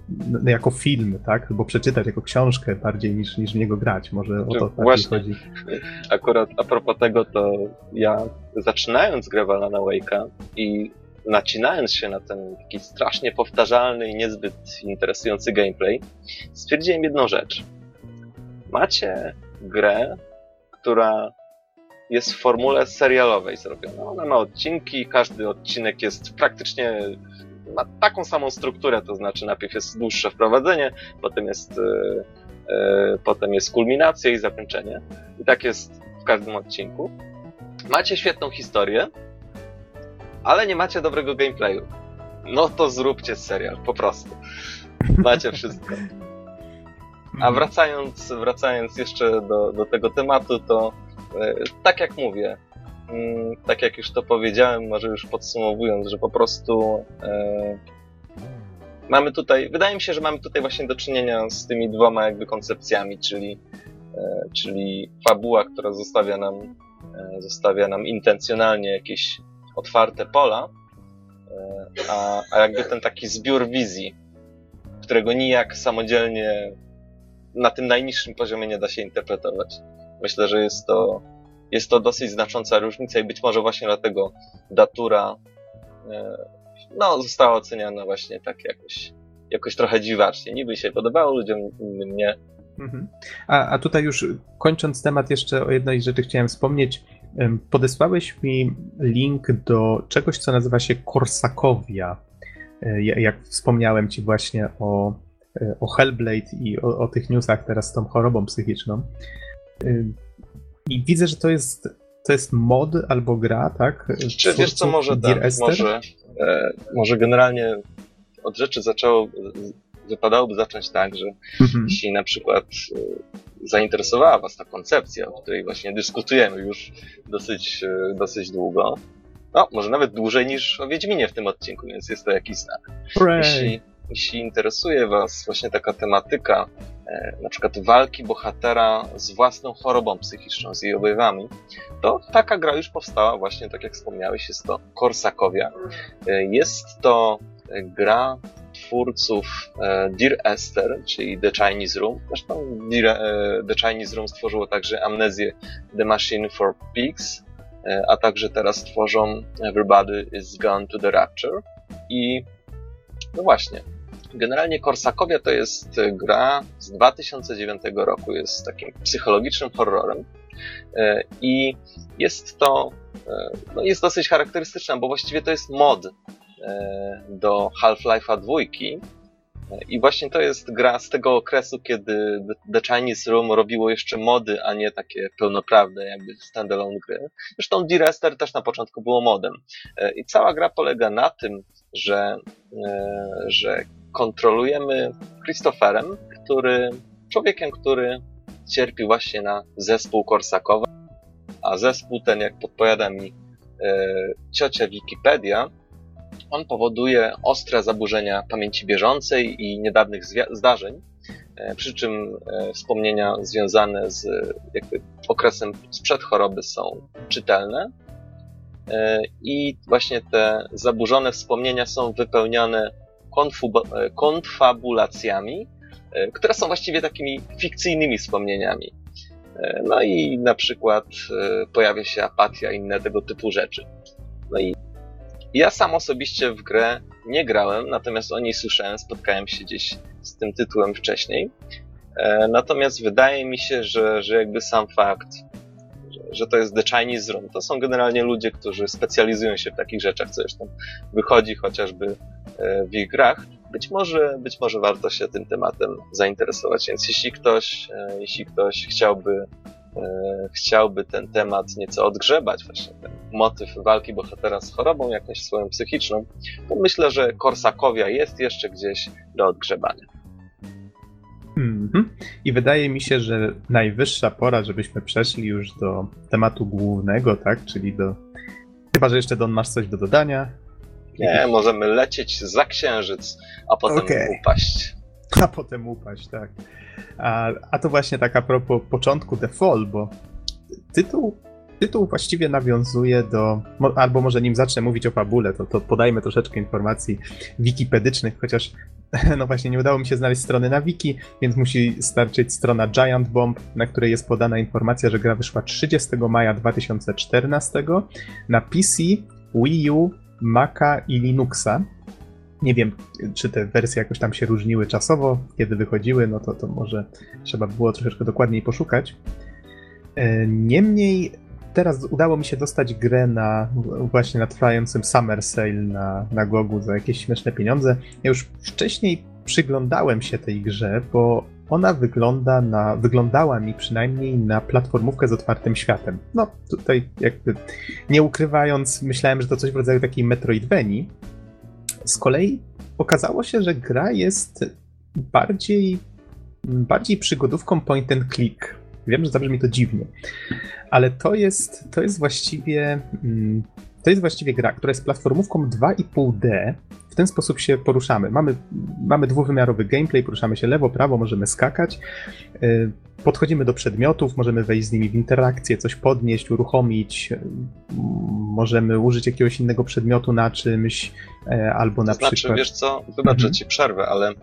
jako film, tak? Albo przeczytać jako książkę bardziej niż, niż w niego grać. Może o to tak Właśnie. chodzi. Akurat a propos tego, to ja zaczynając grę w Alana Wake'a i nacinając się na ten taki strasznie powtarzalny i niezbyt interesujący gameplay, stwierdziłem jedną rzecz. Macie grę, która jest w formule serialowej zrobiona. Ona ma odcinki, każdy odcinek jest praktycznie ma taką samą strukturę, to znaczy najpierw jest dłuższe wprowadzenie, potem jest, yy, yy, potem jest kulminacja i zakończenie. I tak jest w każdym odcinku. Macie świetną historię, ale nie macie dobrego gameplayu. No to zróbcie serial, po prostu. Macie wszystko. A wracając, wracając jeszcze do, do tego tematu, to tak jak mówię, mm, tak jak już to powiedziałem, może już podsumowując, że po prostu e, mamy tutaj, wydaje mi się, że mamy tutaj właśnie do czynienia z tymi dwoma jakby koncepcjami, czyli, e, czyli fabuła, która zostawia nam, e, zostawia nam intencjonalnie jakieś otwarte pola, e, a, a jakby ten taki zbiór wizji, którego nijak samodzielnie na tym najniższym poziomie nie da się interpretować. Myślę, że jest to, jest to dosyć znacząca różnica i być może właśnie dlatego datura no, została oceniana właśnie tak jakoś, jakoś trochę dziwacznie. Niby się podobało ludziom, innym nie. Mhm. A, a tutaj już kończąc temat, jeszcze o jednej rzeczy chciałem wspomnieć. Podesłałeś mi link do czegoś, co nazywa się Korsakowia. E, jak wspomniałem ci właśnie o, e, o Hellblade i o, o tych newsach teraz z tą chorobą psychiczną. I widzę, że to jest, to jest mod albo gra, tak? Czy wiesz co, może tak, może, e, może generalnie od rzeczy zaczęło, wypadałoby zacząć tak, że mhm. jeśli na przykład e, zainteresowała Was ta koncepcja, o której właśnie dyskutujemy już dosyć, e, dosyć długo, no, może nawet dłużej niż o Wiedźminie w tym odcinku, więc jest to jakiś znak. Jeśli, jeśli interesuje Was właśnie taka tematyka, e, na przykład walki bohatera z własną chorobą psychiczną, z jej objawami, to taka gra już powstała właśnie, tak jak wspomniałeś, jest to Korsakowia. E, jest to gra twórców e, Dear Esther, czyli The Chinese Room. Zresztą The Chinese Room stworzyło także Amnezję The Machine for Pigs, a także teraz tworzą Everybody is Gone to the Rapture. I no właśnie, Generalnie Korsakowia to jest gra z 2009 roku, jest takim psychologicznym horrorem e, i jest to e, no jest dosyć charakterystyczna, bo właściwie to jest mod e, do Half-Life'a 2 i właśnie to jest gra z tego okresu, kiedy The Chinese Room robiło jeszcze mody, a nie takie pełnoprawne, jakby standalone gry. Zresztą D-Rester też na początku było modem. I cała gra polega na tym, że, że kontrolujemy Christopherem, który, człowiekiem, który cierpi właśnie na zespół Korsakowa, a zespół ten, jak podpowiada mi e, ciocia Wikipedia, on powoduje ostre zaburzenia pamięci bieżącej i niedawnych zdarzeń, e, przy czym e, wspomnienia związane z jakby okresem sprzed choroby są czytelne. I właśnie te zaburzone wspomnienia są wypełnione E, konfabulacjami, e, które są właściwie takimi fikcyjnymi wspomnieniami. E, no i na przykład pojawia się apatia i inne tego typu rzeczy. No i ja sam osobiście w grę nie grałem, natomiast o niej słyszałem, spotkałem się gdzieś z tym tytułem wcześniej. Natomiast wydaje mi się, że, że jakby sam fakt, że, to jest The Chinese Room, to są generalnie ludzie, którzy specjalizują się w takich rzeczach, co zresztą wychodzi chociażby E, w ich grach, być może, być może warto się tym tematem zainteresować. Więc jeśli ktoś, e, jeśli ktoś chciałby, e, chciałby ten temat nieco odgrzebać, właśnie ten motyw walki bohatera z chorobą jakąś swoją psychiczną, to myślę, że Korsakowia jest jeszcze gdzieś do odgrzebania. Mm-hmm. I wydaje mi się, że najwyższa pora, żebyśmy przeszli już do tematu głównego, tak? Czyli do. Chyba, że jeszcze Don masz coś do dodania. Nie, możemy lecieć za księżyc, a potem okay. upaść. A potem upaść, tak. A, a to właśnie tak a propos początku The Fall, bo tytuł, tytuł właściwie nawiązuje do, albo może nim zacznę mówić o fabule, to, to podajmy troszeczkę informacji wikipedycznych, chociaż no właśnie nie udało mi się znaleźć strony na wiki, więc musi starczyć strona Giant Bomb, na której jest podana informacja, że gra wyszła 30 maja 2014 na PC, Wii U, Maca i Linuxa. Nie wiem, czy te wersje jakoś tam się różniły czasowo, kiedy wychodziły, no to, to może trzeba było troszeczkę dokładniej poszukać. E, niemniej teraz udało mi się dostać grę na właśnie na trwającym Summer Sale na, na Gogu za jakieś śmieszne pieniądze. Ja już wcześniej przyglądałem się tej grze, bo ona wygląda na, wyglądała mi przynajmniej na platformówkę z otwartym światem. No, tutaj jakby nie ukrywając, myślałem, że to coś w rodzaju takiej Metroidvanii. Z kolei okazało się, że gra jest bardziej, bardziej przygodówką point and click. Wiem, że zabrzmi to dziwnie, ale to jest, to jest właściwie. Mm, to jest właściwie gra, która jest platformówką 2,5D. W ten sposób się poruszamy. Mamy, mamy dwuwymiarowy gameplay, poruszamy się lewo, prawo, możemy skakać. Podchodzimy do przedmiotów, możemy wejść z nimi w interakcję, coś podnieść, uruchomić, możemy użyć jakiegoś innego przedmiotu na czymś, e, albo na to znaczy, przykład... wiesz co, wybacz, że mhm. ci przerwę, ale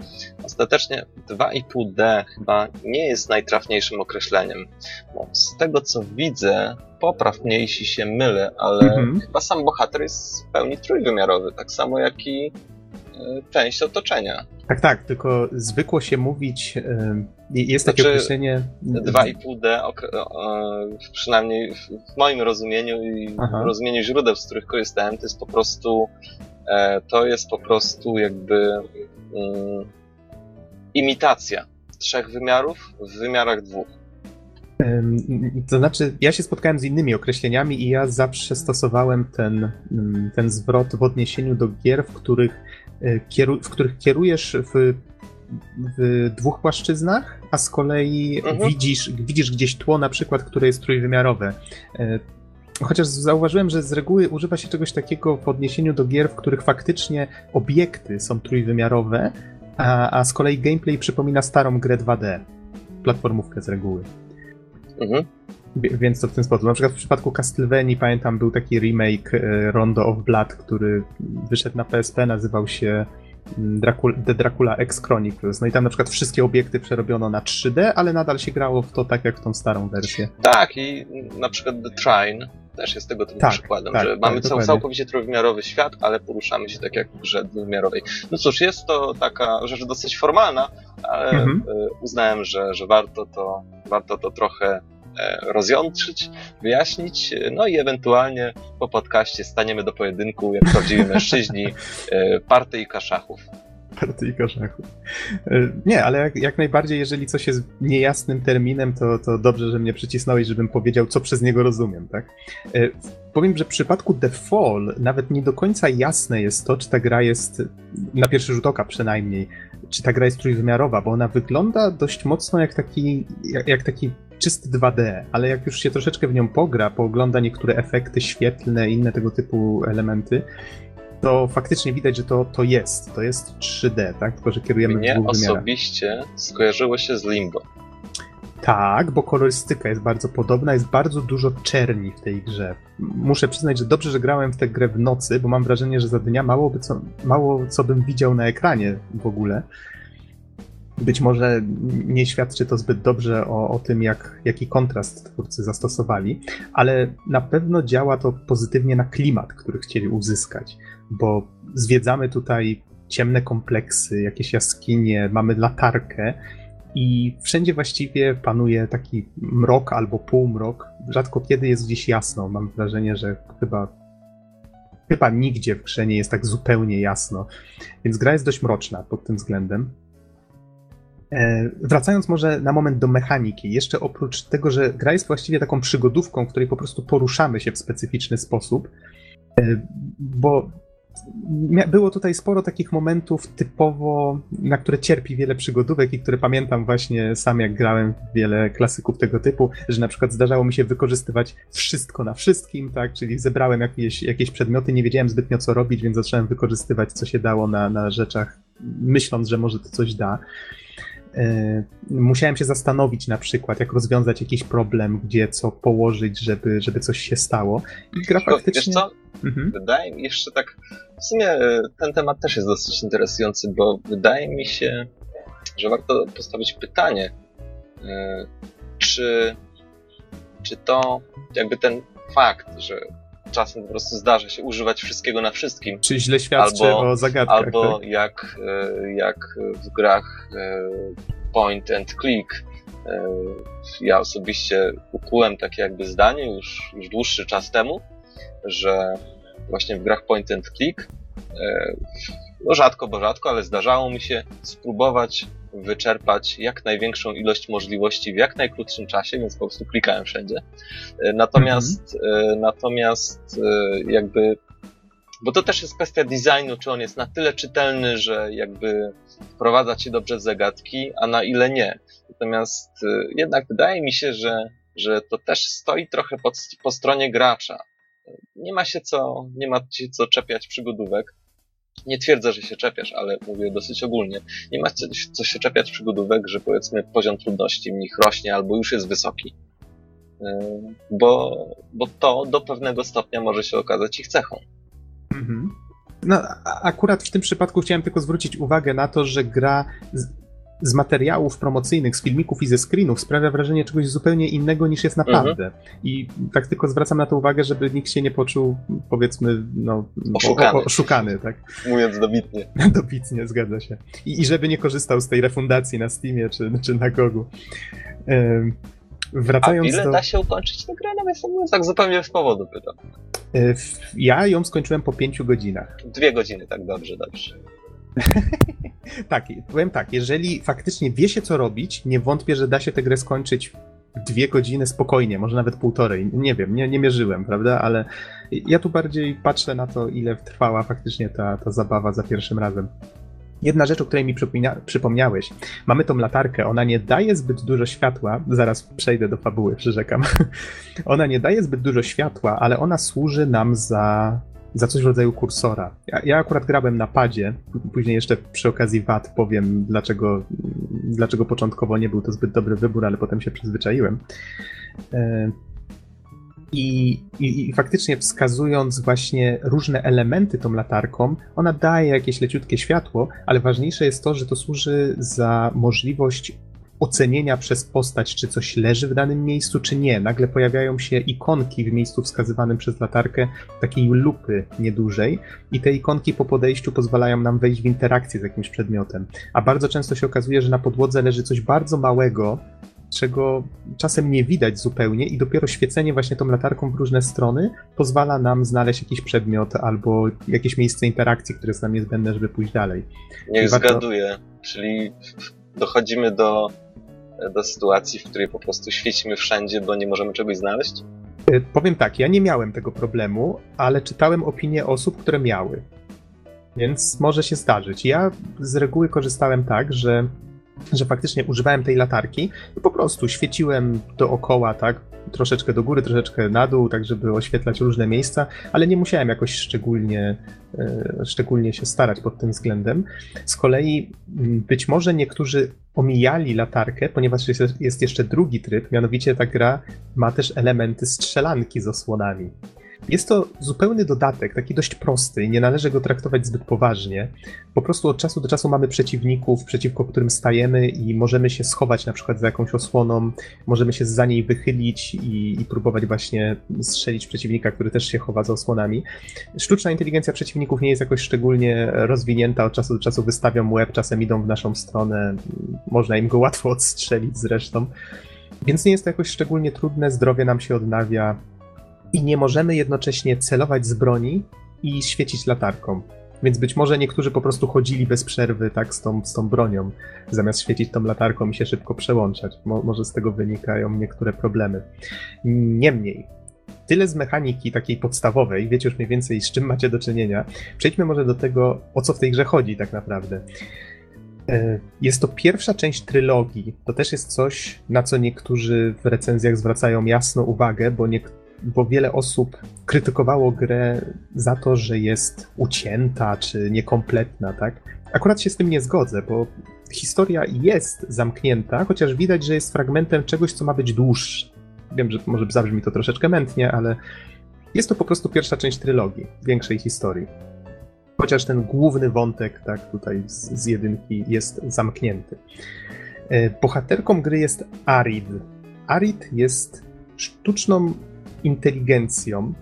ostatecznie 2,5D chyba nie jest najtrafniejszym określeniem. Bo z tego co widzę, popraw mnie jeśli się mylę, ale mhm. chyba sam bohater jest w pełni trójwymiarowy, tak samo jak i e, część otoczenia. Tak, tak, tylko zwykło się mówić, jest znaczy, takie określenie... 2,5D, przynajmniej w moim rozumieniu i Aha. w rozumieniu źródeł, z których korzystałem, to jest po prostu e, to jest po prostu jakby um, imitacja trzech wymiarów w wymiarach dwóch. To znaczy, ja się spotkałem z innymi określeniami i ja zawsze stosowałem ten, ten zwrot w odniesieniu do gier, w których E, w których kierujesz w, w dwóch płaszczyznach, a z kolei mhm. widzisz, widzisz gdzieś tło, na przykład, które jest trójwymiarowe. E, chociaż zauważyłem, że z reguły używa się czegoś takiego w odniesieniu do gier, w których faktycznie obiekty są trójwymiarowe, a, a z kolei gameplay przypomina starą grę 2D. Platformówkę z reguły. Mhm. Więc to w ten sposób. Na przykład w przypadku Castlevanii pamiętam był taki remake e, Rondo of Blood, który wyszedł na PSP, nazywał się Dracula, The Dracula X Chronicles. No i tam na przykład wszystkie obiekty przerobiono na 3D, ale nadal się grało w to tak jak w tą starą wersję. Tak, i na przykład The Trine też jest tego typu tak, przykładem, tak, że tak, mamy całkowicie trójwymiarowy świat, ale poruszamy się tak jak w grze dwuwymiarowej. No cóż, jest to taka rzecz dosyć formalna, ale mhm. E, uznałem, że, że warto, to, warto to trochę rozjątrzyć, wyjaśnić, no i ewentualnie po podcaście staniemy do pojedynku jak prawdziwi mężczyźni e, partyjka szachów. Partyjka szachów. E, nie, ale jak, jak, najbardziej, jeżeli coś jest niejasnym terminem, to, to dobrze, że mnie przycisnąłeś, żebym powiedział, co przez niego rozumiem, tak? Powiem, że w przypadku The Fall nawet nie do końca jasne jest to, czy ta gra jest, na pierwszy rzut oka przynajmniej, czy ta gra jest trójwymiarowa, bo ona wygląda dość mocno jak taki, jak, jak taki czysty 2D, ale jak już się troszeczkę w nią pogra, poogląda niektóre efekty świetlne i inne tego typu elementy, to faktycznie widać, że to, to jest. To jest 3D, tak? Tylko, że kierujemy Mnie w dwóch osobiście skojarzyło się z Limbo. Tak, bo kolorystyka jest bardzo podobna, jest bardzo dużo czerni w tej grze. Muszę przyznać, że dobrze, że grałem w tę grę w nocy, bo mam wrażenie, że za dnia mało, by co, mało co bym widział na ekranie w ogóle. Być może nie świadczy to zbyt dobrze o, o tym, jak, jaki kontrast twórcy zastosowali, ale na pewno działa to pozytywnie na klimat, który chcieli uzyskać, bo zwiedzamy tutaj ciemne kompleksy, jakieś jaskinie, mamy latarkę i wszędzie właściwie panuje taki mrok albo półmrok. Rzadko kiedy jest gdzieś jasno. Mam wrażenie, że chyba chyba nigdzie w grze nie jest tak zupełnie jasno. Więc gra jest dość mroczna pod tym względem. E, wracając może na moment do mechaniki, jeszcze oprócz tego, że gra jest właściwie taką przygodówką, w której po prostu poruszamy się w specyficzny sposób, e, bo było tutaj sporo takich momentów typowo, na które cierpi wiele przygodówek i które pamiętam właśnie sam, jak grałem wiele klasyków tego typu, że na przykład zdarzało mi się wykorzystywać wszystko na wszystkim, tak, czyli zebrałem jakieś, jakieś przedmioty, nie wiedziałem zbytnio co robić, więc zacząłem wykorzystywać co się dało na, na rzeczach, myśląc, że może to coś da. E, musiałem się zastanowić na przykład, jak rozwiązać jakiś problem, gdzie co położyć, żeby, żeby coś się stało. I gra faktycznie... Wiesz co? Mhm. Wydaje mi się jeszcze tak... W sumie e, ten temat też jest dosyć interesujący, bo wydaje mi się, że warto postawić pytanie, e, czy, czy to jakby ten fakt, że czasem po prostu zdarza się używać wszystkiego na wszystkim. Czy źle świadczy albo, o zagadkach. Albo tak? jak, e, jak w grach e, point and click. E, ja osobiście ukułem takie jakby zdanie już, już dłuższy czas temu, że właśnie w grach point and click no rzadko, bo rzadko, ale zdarzało mi się spróbować wyczerpać jak największą ilość możliwości w jak najkrótszym czasie, więc po prostu klikałem wszędzie. E, natomiast. E, natomiast e, jakby bo to też jest kwestia designu, czy on jest na tyle czytelny, że jakby wprowadza cię dobrze w zagadki, a na ile nie. Natomiast jednak wydaje mi się, że, że to też stoi trochę po stronie gracza. Nie ma się co, nie ma się co czepiać przygodówek. Nie twierdzę, że się czepiasz, ale mówię dosyć ogólnie. Nie ma co się czepiać przygodówek, że powiedzmy poziom trudności w nich rośnie albo już jest wysoki. Y, bo, bo to do pewnego stopnia może się okazać ich cechą. Mhm. No, akurat w tym przypadku chciałem tylko zwrócić uwagę na to, że gra z, materiałów promocyjnych, z filmików i ze screenów sprawia wrażenie czegoś zupełnie innego niż jest naprawdę. Mhm. I tak tylko zwracam na to uwagę, żeby nikt się nie poczuł, powiedzmy, no, oszukany. oszukany tak. Mówiąc dobitnie. dobitnie, zgadza się. I, I, żeby nie korzystał z tej refundacji na Steamie czy, czy na Gogu. Wracając A ile do... da się ukończyć tę grę? No tak zupełnie z powodu pytam. E, ja ją skończyłem po pięciu godzinach. Dwie godziny, tak dobrze, dobrze. tak, powiem tak, jeżeli faktycznie wie się co robić, nie wątpię, że da się tę grę skończyć dwie godziny spokojnie, może nawet półtorej. Nie wiem, nie, nie mierzyłem, prawda? Ale ja tu bardziej patrzę na to, ile trwała faktycznie ta, ta zabawa za pierwszym razem. Jedna rzecz, o której mi przypomniałeś. Mamy tą latarkę, ona nie daje zbyt dużo światła. Zaraz przejdę do fabuły, przyrzekam. ona nie daje zbyt dużo światła, ale ona służy nam za, za coś w rodzaju kursora. Ja, ja akurat grałem na padzie, później jeszcze przy okazji VAT powiem, dlaczego, dlaczego początkowo nie był to zbyt dobry wybór, ale potem się przyzwyczaiłem. E, i, i, I, faktycznie wskazując właśnie różne elementy tą latarką, ona daje jakieś leciutkie światło, ale ważniejsze jest to, że to służy za możliwość ocenienia przez postać, czy coś leży w danym miejscu, czy nie. Nagle pojawiają się ikonki w miejscu wskazywanym przez latarkę, takiej lupy niedużej, i te ikonki po podejściu pozwalają nam wejść w interakcję z jakimś przedmiotem. A bardzo często się okazuje, że na podłodze leży coś bardzo małego, czego czasem nie widać zupełnie i dopiero świecenie właśnie tą latarką w różne strony pozwala nam znaleźć jakiś przedmiot albo jakieś miejsce interakcji, które jest nam niezbędne, żeby pójść dalej. Niech warto... zgaduję, czyli dochodzimy do, do sytuacji, w której po prostu świecimy wszędzie, bo nie możemy czegoś znaleźć? E, powiem tak, ja nie miałem tego problemu, ale czytałem opinie osób, które miały. Więc może się zdarzyć. Ja z reguły korzystałem tak, że że faktycznie używałem tej latarki i po prostu świeciłem dookoła, tak, troszeczkę do góry, troszeczkę na dół, tak żeby oświetlać różne miejsca, ale nie musiałem jakoś szczególnie, e, szczególnie się starać pod tym względem. Z kolei być może niektórzy omijali latarkę, ponieważ jest jeszcze drugi tryb, mianowicie ta gra ma też elementy strzelanki z osłonami. Jest to zupełny dodatek, taki dość prosty nie należy go traktować zbyt poważnie. Po prostu od czasu do czasu mamy przeciwników, przeciwko którym stajemy i możemy się schować na przykład za jakąś osłoną, możemy się za niej wychylić i, i próbować właśnie strzelić przeciwnika, który też się chowa za osłonami. Sztuczna inteligencja przeciwników nie jest jakoś szczególnie rozwinięta, od czasu do czasu wystawią łeb, czasem idą w naszą stronę, można im go łatwo odstrzelić zresztą. Więc nie jest to jakoś szczególnie trudne, zdrowie nam się odnawia, i nie możemy jednocześnie celować z broni i świecić latarką. Więc być może niektórzy po prostu chodzili bez przerwy tak z tą, z tą bronią, zamiast świecić tą latarką i się szybko przełączać. Mo, może z tego wynikają niektóre problemy. Niemniej, tyle z mechaniki takiej podstawowej, wiecie już mniej więcej z czym macie do czynienia. Przejdźmy może do tego, o co w tej grze chodzi tak naprawdę. E, jest to pierwsza część trylogii. To też jest coś, na co niektórzy w recenzjach zwracają jasno uwagę, bo niektórzy bo wiele osób krytykowało grę za to, że jest ucięta czy niekompletna, tak? Akurat się z tym nie zgodzę, bo historia jest zamknięta, chociaż widać, że jest fragmentem czegoś, co ma być dłuższe. Wiem, że może zabrzmi to troszeczkę mętnie, ale jest to po prostu pierwsza część trylogii, większej historii. Chociaż ten główny wątek, tak, tutaj z, z jedynki jest zamknięty. E, bohaterką gry jest Arid. Arid jest sztuczną inteligencją,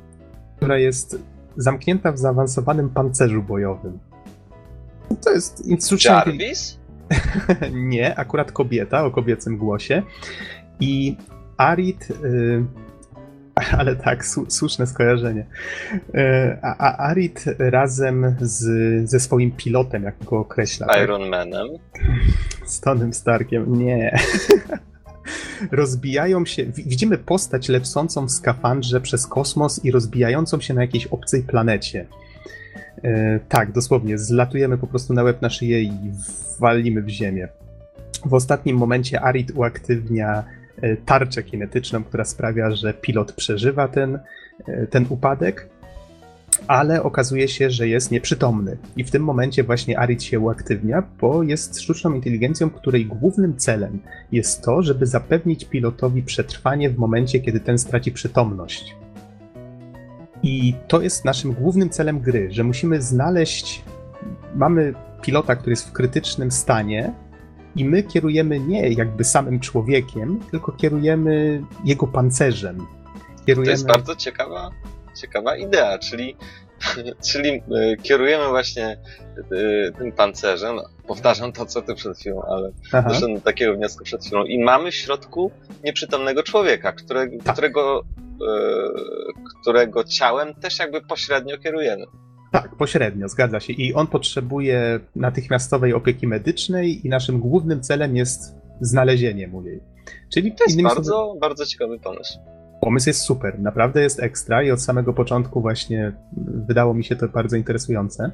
która jest zamknięta w zaawansowanym pancerzu bojowym. To jest sztuczna Jarvis? Nie, akurat kobieta o kobiecym głosie. I Arid. Y ale tak, słuszne skojarzenie. Y, a, a Arid razem z, ze swoim pilotem, jak go określa. Tak? Iron tak? Manem. Z Tonym Starkiem. Nie. Rozbijają się. Widzimy postać lecącą w skafandrze przez kosmos i rozbijającą się na jakiejś obcej planecie. E, tak, dosłownie, zlatujemy po prostu na łeb na szyję i walimy w ziemię. W ostatnim momencie Arid uaktywnia e, tarczę kinetyczną, która sprawia, że pilot przeżywa ten, e, ten upadek, ale okazuje się, że jest nieprzytomny. I w tym momencie właśnie Arid się uaktywnia, bo jest sztuczną inteligencją, której głównym celem jest to, żeby zapewnić pilotowi przetrwanie w momencie, kiedy ten straci przytomność. I to jest naszym głównym celem gry, że musimy znaleźć. Mamy pilota, który jest w krytycznym stanie, i my kierujemy nie jakby samym człowiekiem, tylko kierujemy jego pancerzem. Kierujemy... To jest bardzo ciekawa, ciekawa idea, czyli, czyli e, kierujemy właśnie e, tym pancerzem. Powtarzam to, co ty przed chwilą, ale Aha. doszedłem do takiego wniosku przed chwilą. I mamy w środku nieprzytomnego człowieka, które, tak. którego E, którego ciałem też jakby pośrednio kierujemy. Tak, pośrednio, zgadza się. I on potrzebuje natychmiastowej opieki medycznej i naszym głównym celem jest znalezienie mu jej. Czyli to jest bardzo, bardzo ciekawy pomysł. Pomysł jest super, naprawdę jest ekstra i od samego początku właśnie wydało mi się to bardzo interesujące.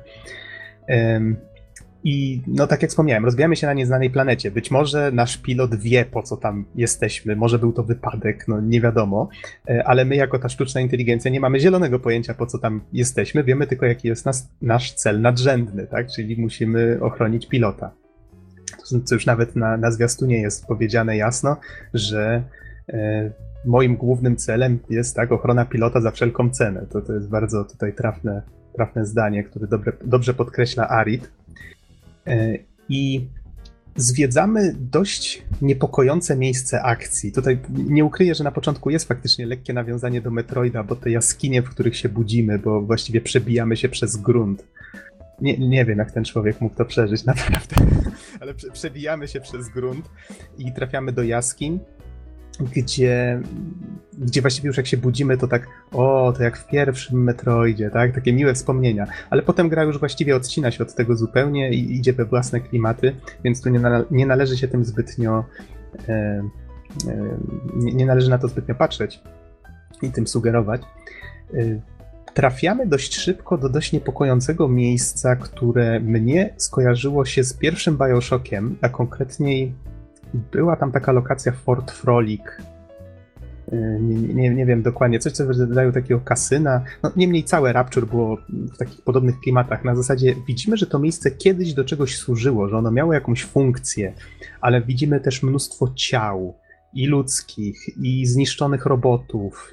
I no tak jak wspomniałem, rozwijamy się na nieznanej planecie. Być może nasz pilot wie, po co tam jesteśmy, może był to wypadek, no nie wiadomo, e, ale my jako ta sztuczna inteligencja nie mamy zielonego pojęcia, po co tam jesteśmy, wiemy tylko, jaki jest nas, nasz cel nadrzędny, tak? Czyli musimy ochronić pilota. Co już nawet na, na zwiastunie jest powiedziane jasno, że e, moim głównym celem jest tak ochrona pilota za wszelką cenę. To, to jest bardzo tutaj trafne, trafne zdanie, które dobre, dobrze podkreśla Arid. E, I zwiedzamy dość niepokojące miejsce akcji. Tutaj nie ukryję, że na początku jest faktycznie lekkie nawiązanie do Metroida, bo te jaskinie, w których się budzimy, bo właściwie przebijamy się przez grunt. Nie, nie wiem, jak ten człowiek mógł to przeżyć, naprawdę. Ale przebijamy się przez grunt i trafiamy do jaskiń, gdzie, gdzie właściwie już jak się budzimy, to tak, o, to jak w pierwszym Metroidzie, tak? Takie miłe wspomnienia. Ale potem gra już właściwie odcina się od tego zupełnie i idzie we własne klimaty, więc tu nie, nie należy się tym zbytnio, e, e, nie, nie należy na to zbytnio patrzeć i tym sugerować. E, trafiamy dość szybko do dość niepokojącego miejsca, które mnie skojarzyło się z pierwszym Bioshockiem, a konkretniej była tam taka lokacja Fort Frolic. Y, nie, nie, nie wiem dokładnie, coś co w rodzaju takiego kasyna. No, niemniej całe Rapture było w takich podobnych klimatach. Na zasadzie widzimy, że to miejsce kiedyś do czegoś służyło, że ono miało jakąś funkcję, ale widzimy też mnóstwo ciał i ludzkich, i zniszczonych robotów.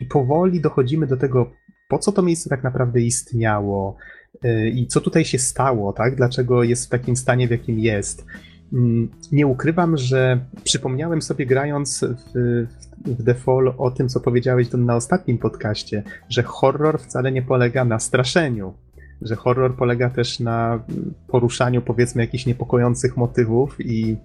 I powoli dochodzimy do tego, po co to miejsce tak naprawdę istniało y, i co tutaj się stało, tak? Dlaczego jest w takim stanie, w jakim jest. Mm, nie ukrywam, że przypomniałem sobie grając w, w The Fall o tym, co powiedziałeś na ostatnim podcaście, że horror wcale nie polega na straszeniu, że horror polega też na poruszaniu powiedzmy jakichś niepokojących motywów i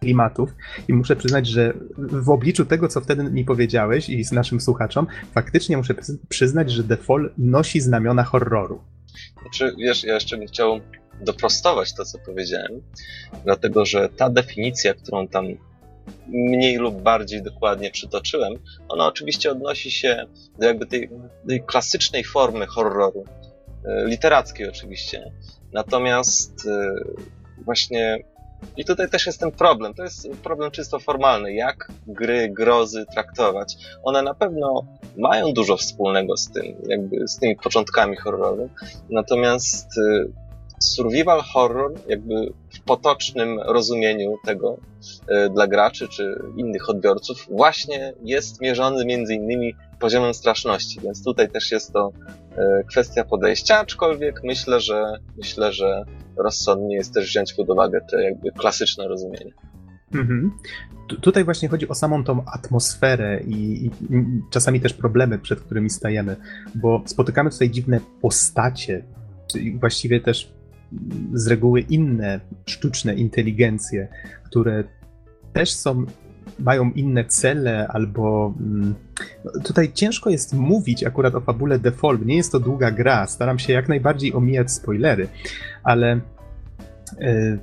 klimatów i muszę przyznać, że w obliczu tego, co wtedy mi powiedziałeś i z naszym słuchaczom, faktycznie muszę przyznać, że The Fall nosi znamiona horroru. Znaczy, wiesz, ja jeszcze bym chciał doprostować to, co powiedziałem, dlatego że ta definicja, którą tam mniej lub bardziej dokładnie przytoczyłem, ona oczywiście odnosi się do jakby tej, tej klasycznej formy horroru, e, literackiej oczywiście. Natomiast e, właśnie i tutaj też jest ten problem. To jest problem czysto formalny. Jak gry, grozy traktować? One na pewno mają dużo wspólnego z tym, jakby z tymi początkami horroru. Natomiast e, survival horror, jakby w potocznym rozumieniu tego e, dla graczy czy innych odbiorców, właśnie jest mierzony między innymi poziomem straszności, więc tutaj też jest to e, kwestia podejścia, aczkolwiek myślę, że myślę, że rozsądnie jest też wziąć pod uwagę te jakby klasyczne rozumienie. Mhm. Tutaj właśnie chodzi o samą tą atmosferę i, i, czasami też problemy, przed którymi stajemy, bo spotykamy tutaj dziwne postacie, właściwie też z reguły inne sztuczne inteligencje, które też są mają inne cele, albo mm, tutaj ciężko jest mówić akurat o fabule Default. Nie jest to długa gra, staram się jak najbardziej omijać spoilery, ale e,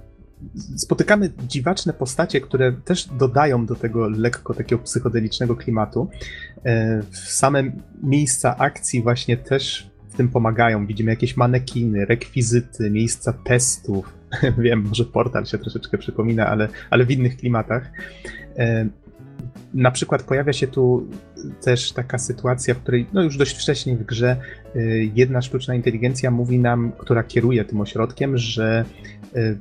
spotykamy dziwaczne postacie, które też dodają do tego lekko takiego psychodelicznego klimatu. E, same miejsca akcji właśnie też tym pomagają. Widzimy jakieś manekiny, rekwizyty, miejsca testów. Wiem, może portal się troszeczkę przypomina, ale, ale w innych klimatach. Na przykład pojawia się tu też taka sytuacja, w której no już dość wcześnie w grze y, jedna sztuczna inteligencja mówi nam, która kieruje tym ośrodkiem, że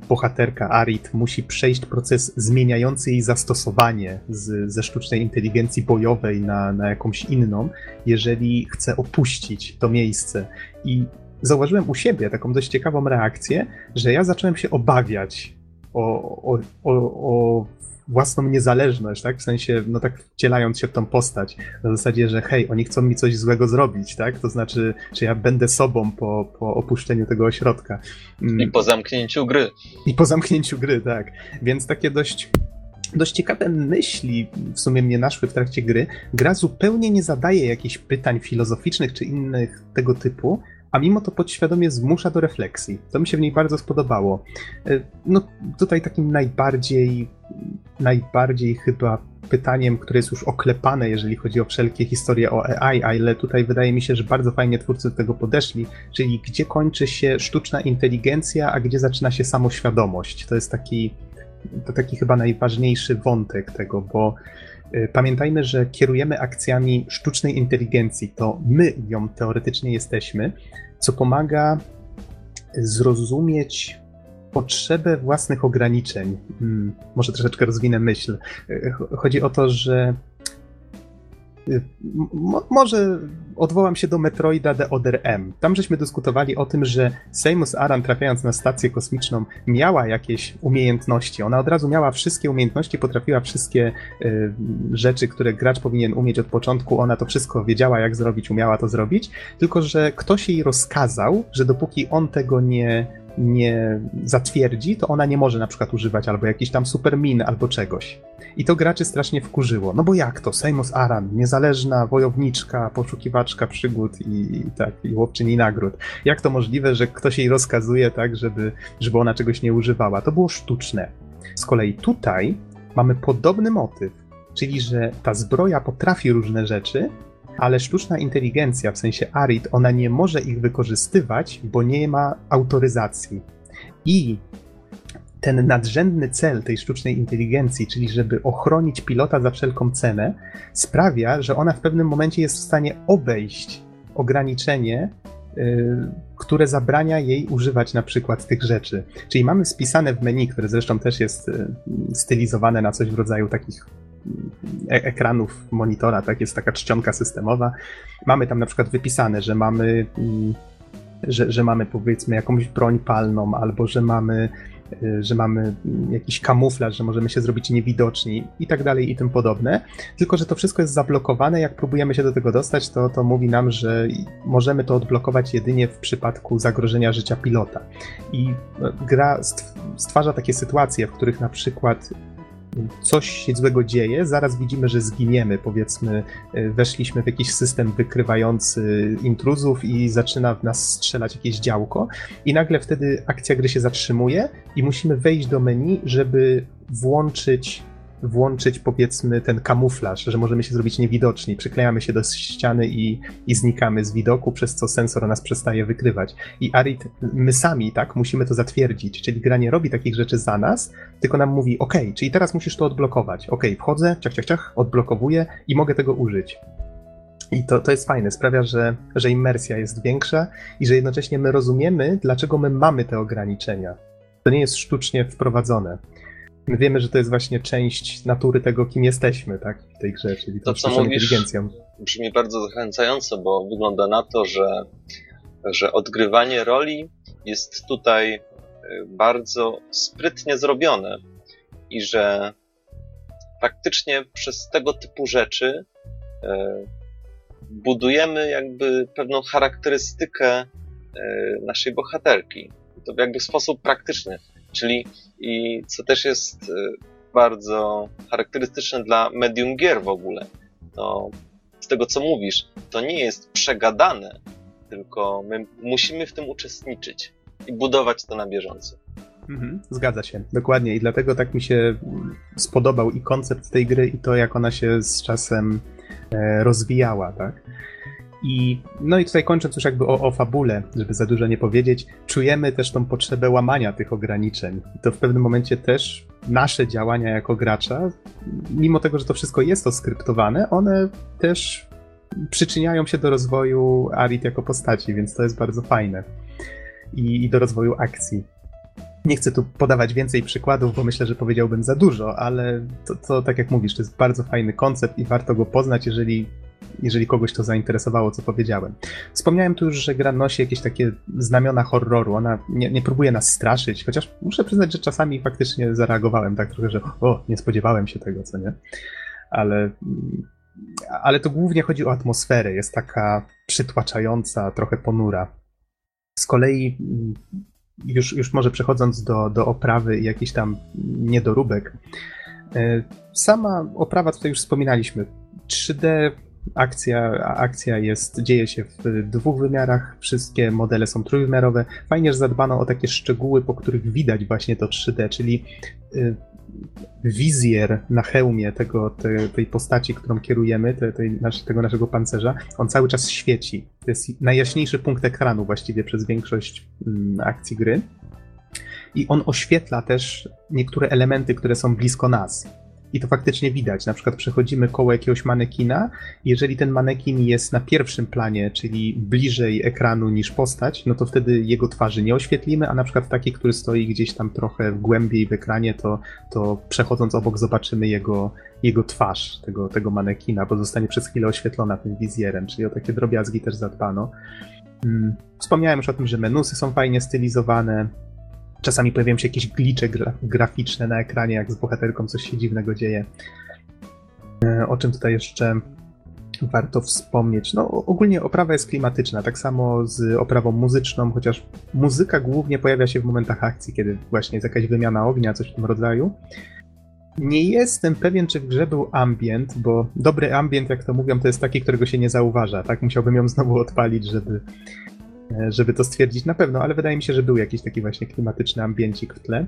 bohaterka Arit musi przejść proces zmieniający jej zastosowanie z, ze sztucznej inteligencji bojowej na, na jakąś inną, jeżeli chce opuścić to miejsce. I zauważyłem u siebie taką dość ciekawą reakcję, że ja zacząłem się obawiać o, o, o, własną niezależność, tak? W sensie, no tak wcielając się w tą postać. Na zasadzie, że hej, oni chcą mi coś złego zrobić, tak? To znaczy, że ja będę sobą po, po opuszczeniu tego ośrodka. Mm. I po zamknięciu gry. I po zamknięciu gry, tak. Więc takie dość dość ciekawe myśli w sumie mnie naszły w trakcie gry. Gra zupełnie nie zadaje jakichś pytań filozoficznych czy innych tego typu, a mimo to podświadomie zmusza do refleksji. To mi się w niej bardzo spodobało. E, no tutaj takim najbardziej, najbardziej chyba pytaniem, które jest już oklepane, jeżeli chodzi o wszelkie historie o AI, ale tutaj wydaje mi się, że bardzo fajnie twórcy do tego podeszli, czyli gdzie kończy się sztuczna inteligencja, a gdzie zaczyna się samoświadomość. To jest taki, to taki chyba najważniejszy wątek tego, bo pamiętajmy, że kierujemy akcjami sztucznej inteligencji, to my ją teoretycznie jesteśmy, co pomaga zrozumieć potrzebę własnych ograniczeń. Hmm, może troszeczkę rozwinę myśl. Y, chodzi o to, że może odwołam się do Metroida The Other M. Tam żeśmy dyskutowali o tym, że Samus Aran trafiając na stację kosmiczną miała jakieś umiejętności. Ona od razu miała wszystkie umiejętności, potrafiła wszystkie y, rzeczy, które gracz powinien umieć od początku. Ona to wszystko wiedziała, jak zrobić, umiała to zrobić. Tylko, że ktoś jej rozkazał, że dopóki on tego nie nie zatwierdzi, to ona nie może na przykład używać albo jakiś tam supermin albo czegoś. I to graczy strasznie wkurzyło. No bo jak to? Sejmos Aran, niezależna wojowniczka, poszukiwaczka przygód i, i tak, i łowczyni nagród. Jak to możliwe, że ktoś jej rozkazuje tak, żeby, żeby ona czegoś nie używała? To było sztuczne. Z kolei tutaj mamy podobny motyw, czyli że ta zbroja potrafi różne rzeczy, ale sztuczna inteligencja, w sensie ARIT, ona nie może ich wykorzystywać, bo nie ma autoryzacji. I ten nadrzędny cel tej sztucznej inteligencji, czyli żeby ochronić pilota za wszelką cenę, sprawia, że ona w pewnym momencie jest w stanie obejść ograniczenie, yy, które zabrania jej używać na przykład tych rzeczy. Czyli mamy spisane w menu, które zresztą też jest yy, stylizowane na coś w rodzaju takich ekranów monitora, tak, jest taka czcionka systemowa. Mamy tam na przykład wypisane, że mamy, mm, że, że mamy powiedzmy jakąś broń palną, albo że mamy y, że mamy jakiś kamuflaż, że możemy się zrobić niewidoczni i tak dalej i tym podobne. Tylko, że to wszystko jest zablokowane. Jak próbujemy się do tego dostać, to, to mówi nam, że możemy to odblokować jedynie w przypadku zagrożenia życia pilota. I no, gra stwarza takie sytuacje, w których na przykład coś się złego dzieje, zaraz widzimy, że zginiemy, powiedzmy, e, weszliśmy w jakiś system wykrywający intruzów i zaczyna w nas strzelać jakieś działko. I nagle wtedy akcja gry się zatrzymuje i musimy wejść do menu, żeby włączyć włączyć powiedzmy ten kamuflaż, że możemy się zrobić niewidoczni, przyklejamy się do ściany i, i znikamy z widoku, przez co sensor nas przestaje wykrywać. I Arit, my sami, tak, musimy to zatwierdzić, czyli gra nie robi takich rzeczy za nas, tylko nam mówi, ok, czyli teraz musisz to odblokować. Ok, wchodzę, ciach, ciach, ciach, odblokowuję i mogę tego użyć. I to, to jest fajne, sprawia, że, że imersja jest większa i że jednocześnie my rozumiemy, dlaczego my mamy te ograniczenia. To nie jest sztucznie wprowadzone. My wiemy, że to jest właśnie część natury tego, kim jesteśmy, tak, w tej grze, czyli to, co mówisz, inteligencją. Brzmi bardzo zachęcająco, bo wygląda na to, że, że odgrywanie roli jest tutaj e, bardzo sprytnie zrobione i że faktycznie przez tego typu rzeczy e, budujemy jakby pewną charakterystykę e, naszej bohaterki. To jakby w sposób praktyczny. Czyli i co też jest y, bardzo charakterystyczne dla medium gier w ogóle, to z tego co mówisz, to nie jest przegadane, tylko my musimy w tym uczestniczyć i budować to na bieżąco. Mhm, zgadza się, dokładnie. I dlatego tak mi się spodobał i koncept tej gry, i to, jak ona się z czasem e, rozwijała, tak? I, no i tutaj kończąc już jakby o, o fabule, żeby za dużo nie powiedzieć, czujemy też tą potrzebę łamania tych ograniczeń. I to w pewnym momencie też nasze działania jako gracza, mimo tego, że to wszystko jest oskryptowane, one też przyczyniają się do rozwoju Arit jako postaci, więc to jest bardzo fajne. I, i do rozwoju akcji. Nie chcę tu podawać więcej przykładów, bo myślę, że powiedziałbym za dużo, ale to, to tak jak mówisz, to jest bardzo fajny koncept i warto go poznać, jeżeli jeżeli kogoś to zainteresowało, co powiedziałem. Wspomniałem tu już, że gra nosi jakieś takie znamiona horroru. Ona nie, nie próbuje nas straszyć, chociaż muszę przyznać, że czasami faktycznie zareagowałem tak trochę, że o, nie spodziewałem się tego, co nie. Ale, ale to głównie chodzi o atmosferę. Jest taka przytłaczająca, trochę ponura. Z kolei już, już może przechodząc do, do oprawy i jakiś tam niedoróbek. E, sama oprawa, tutaj już wspominaliśmy, 3D Akcja, akcja jest, dzieje się w dwóch wymiarach, wszystkie modele są trójwymiarowe. Fajnie, że zadbano o takie szczegóły, po których widać właśnie to 3D, czyli y, wizjer na hełmie tego, te, tej postaci, którą kierujemy, te, tej, tego naszego pancerza, on cały czas świeci. To jest najjaśniejszy punkt ekranu właściwie przez większość mm, akcji gry. I on oświetla też niektóre elementy, które są blisko nas i to faktycznie widać. Na przykład przechodzimy koło jakiegoś manekina, jeżeli ten manekin jest na pierwszym planie, czyli bliżej ekranu niż postać, no to wtedy jego twarzy nie oświetlimy, a na przykład taki, który stoi gdzieś tam trochę głębiej w ekranie, to, to przechodząc obok zobaczymy jego, jego twarz, tego, tego manekina, bo zostanie przez chwilę oświetlona tym wizjerem, czyli o takie drobiazgi też zadbano. Mm, wspomniałem już o tym, że menusy są fajnie stylizowane, Czasami pojawiają się jakieś glicze gra graficzne na ekranie, jak z bohaterką coś się dziwnego dzieje. E, o czym tutaj jeszcze warto wspomnieć? No, ogólnie oprawa jest klimatyczna, tak samo z oprawą muzyczną, chociaż muzyka głównie pojawia się w momentach akcji, kiedy właśnie jest jakaś wymiana ognia, coś w tym rodzaju. Nie jestem pewien, czy w grze był ambient, bo dobry ambient, jak to mówią, to jest taki, którego się nie zauważa, tak? Musiałbym ją znowu odpalić, żeby, żeby to stwierdzić na pewno, ale wydaje mi się, że był jakiś taki właśnie klimatyczny ambiencik w tle.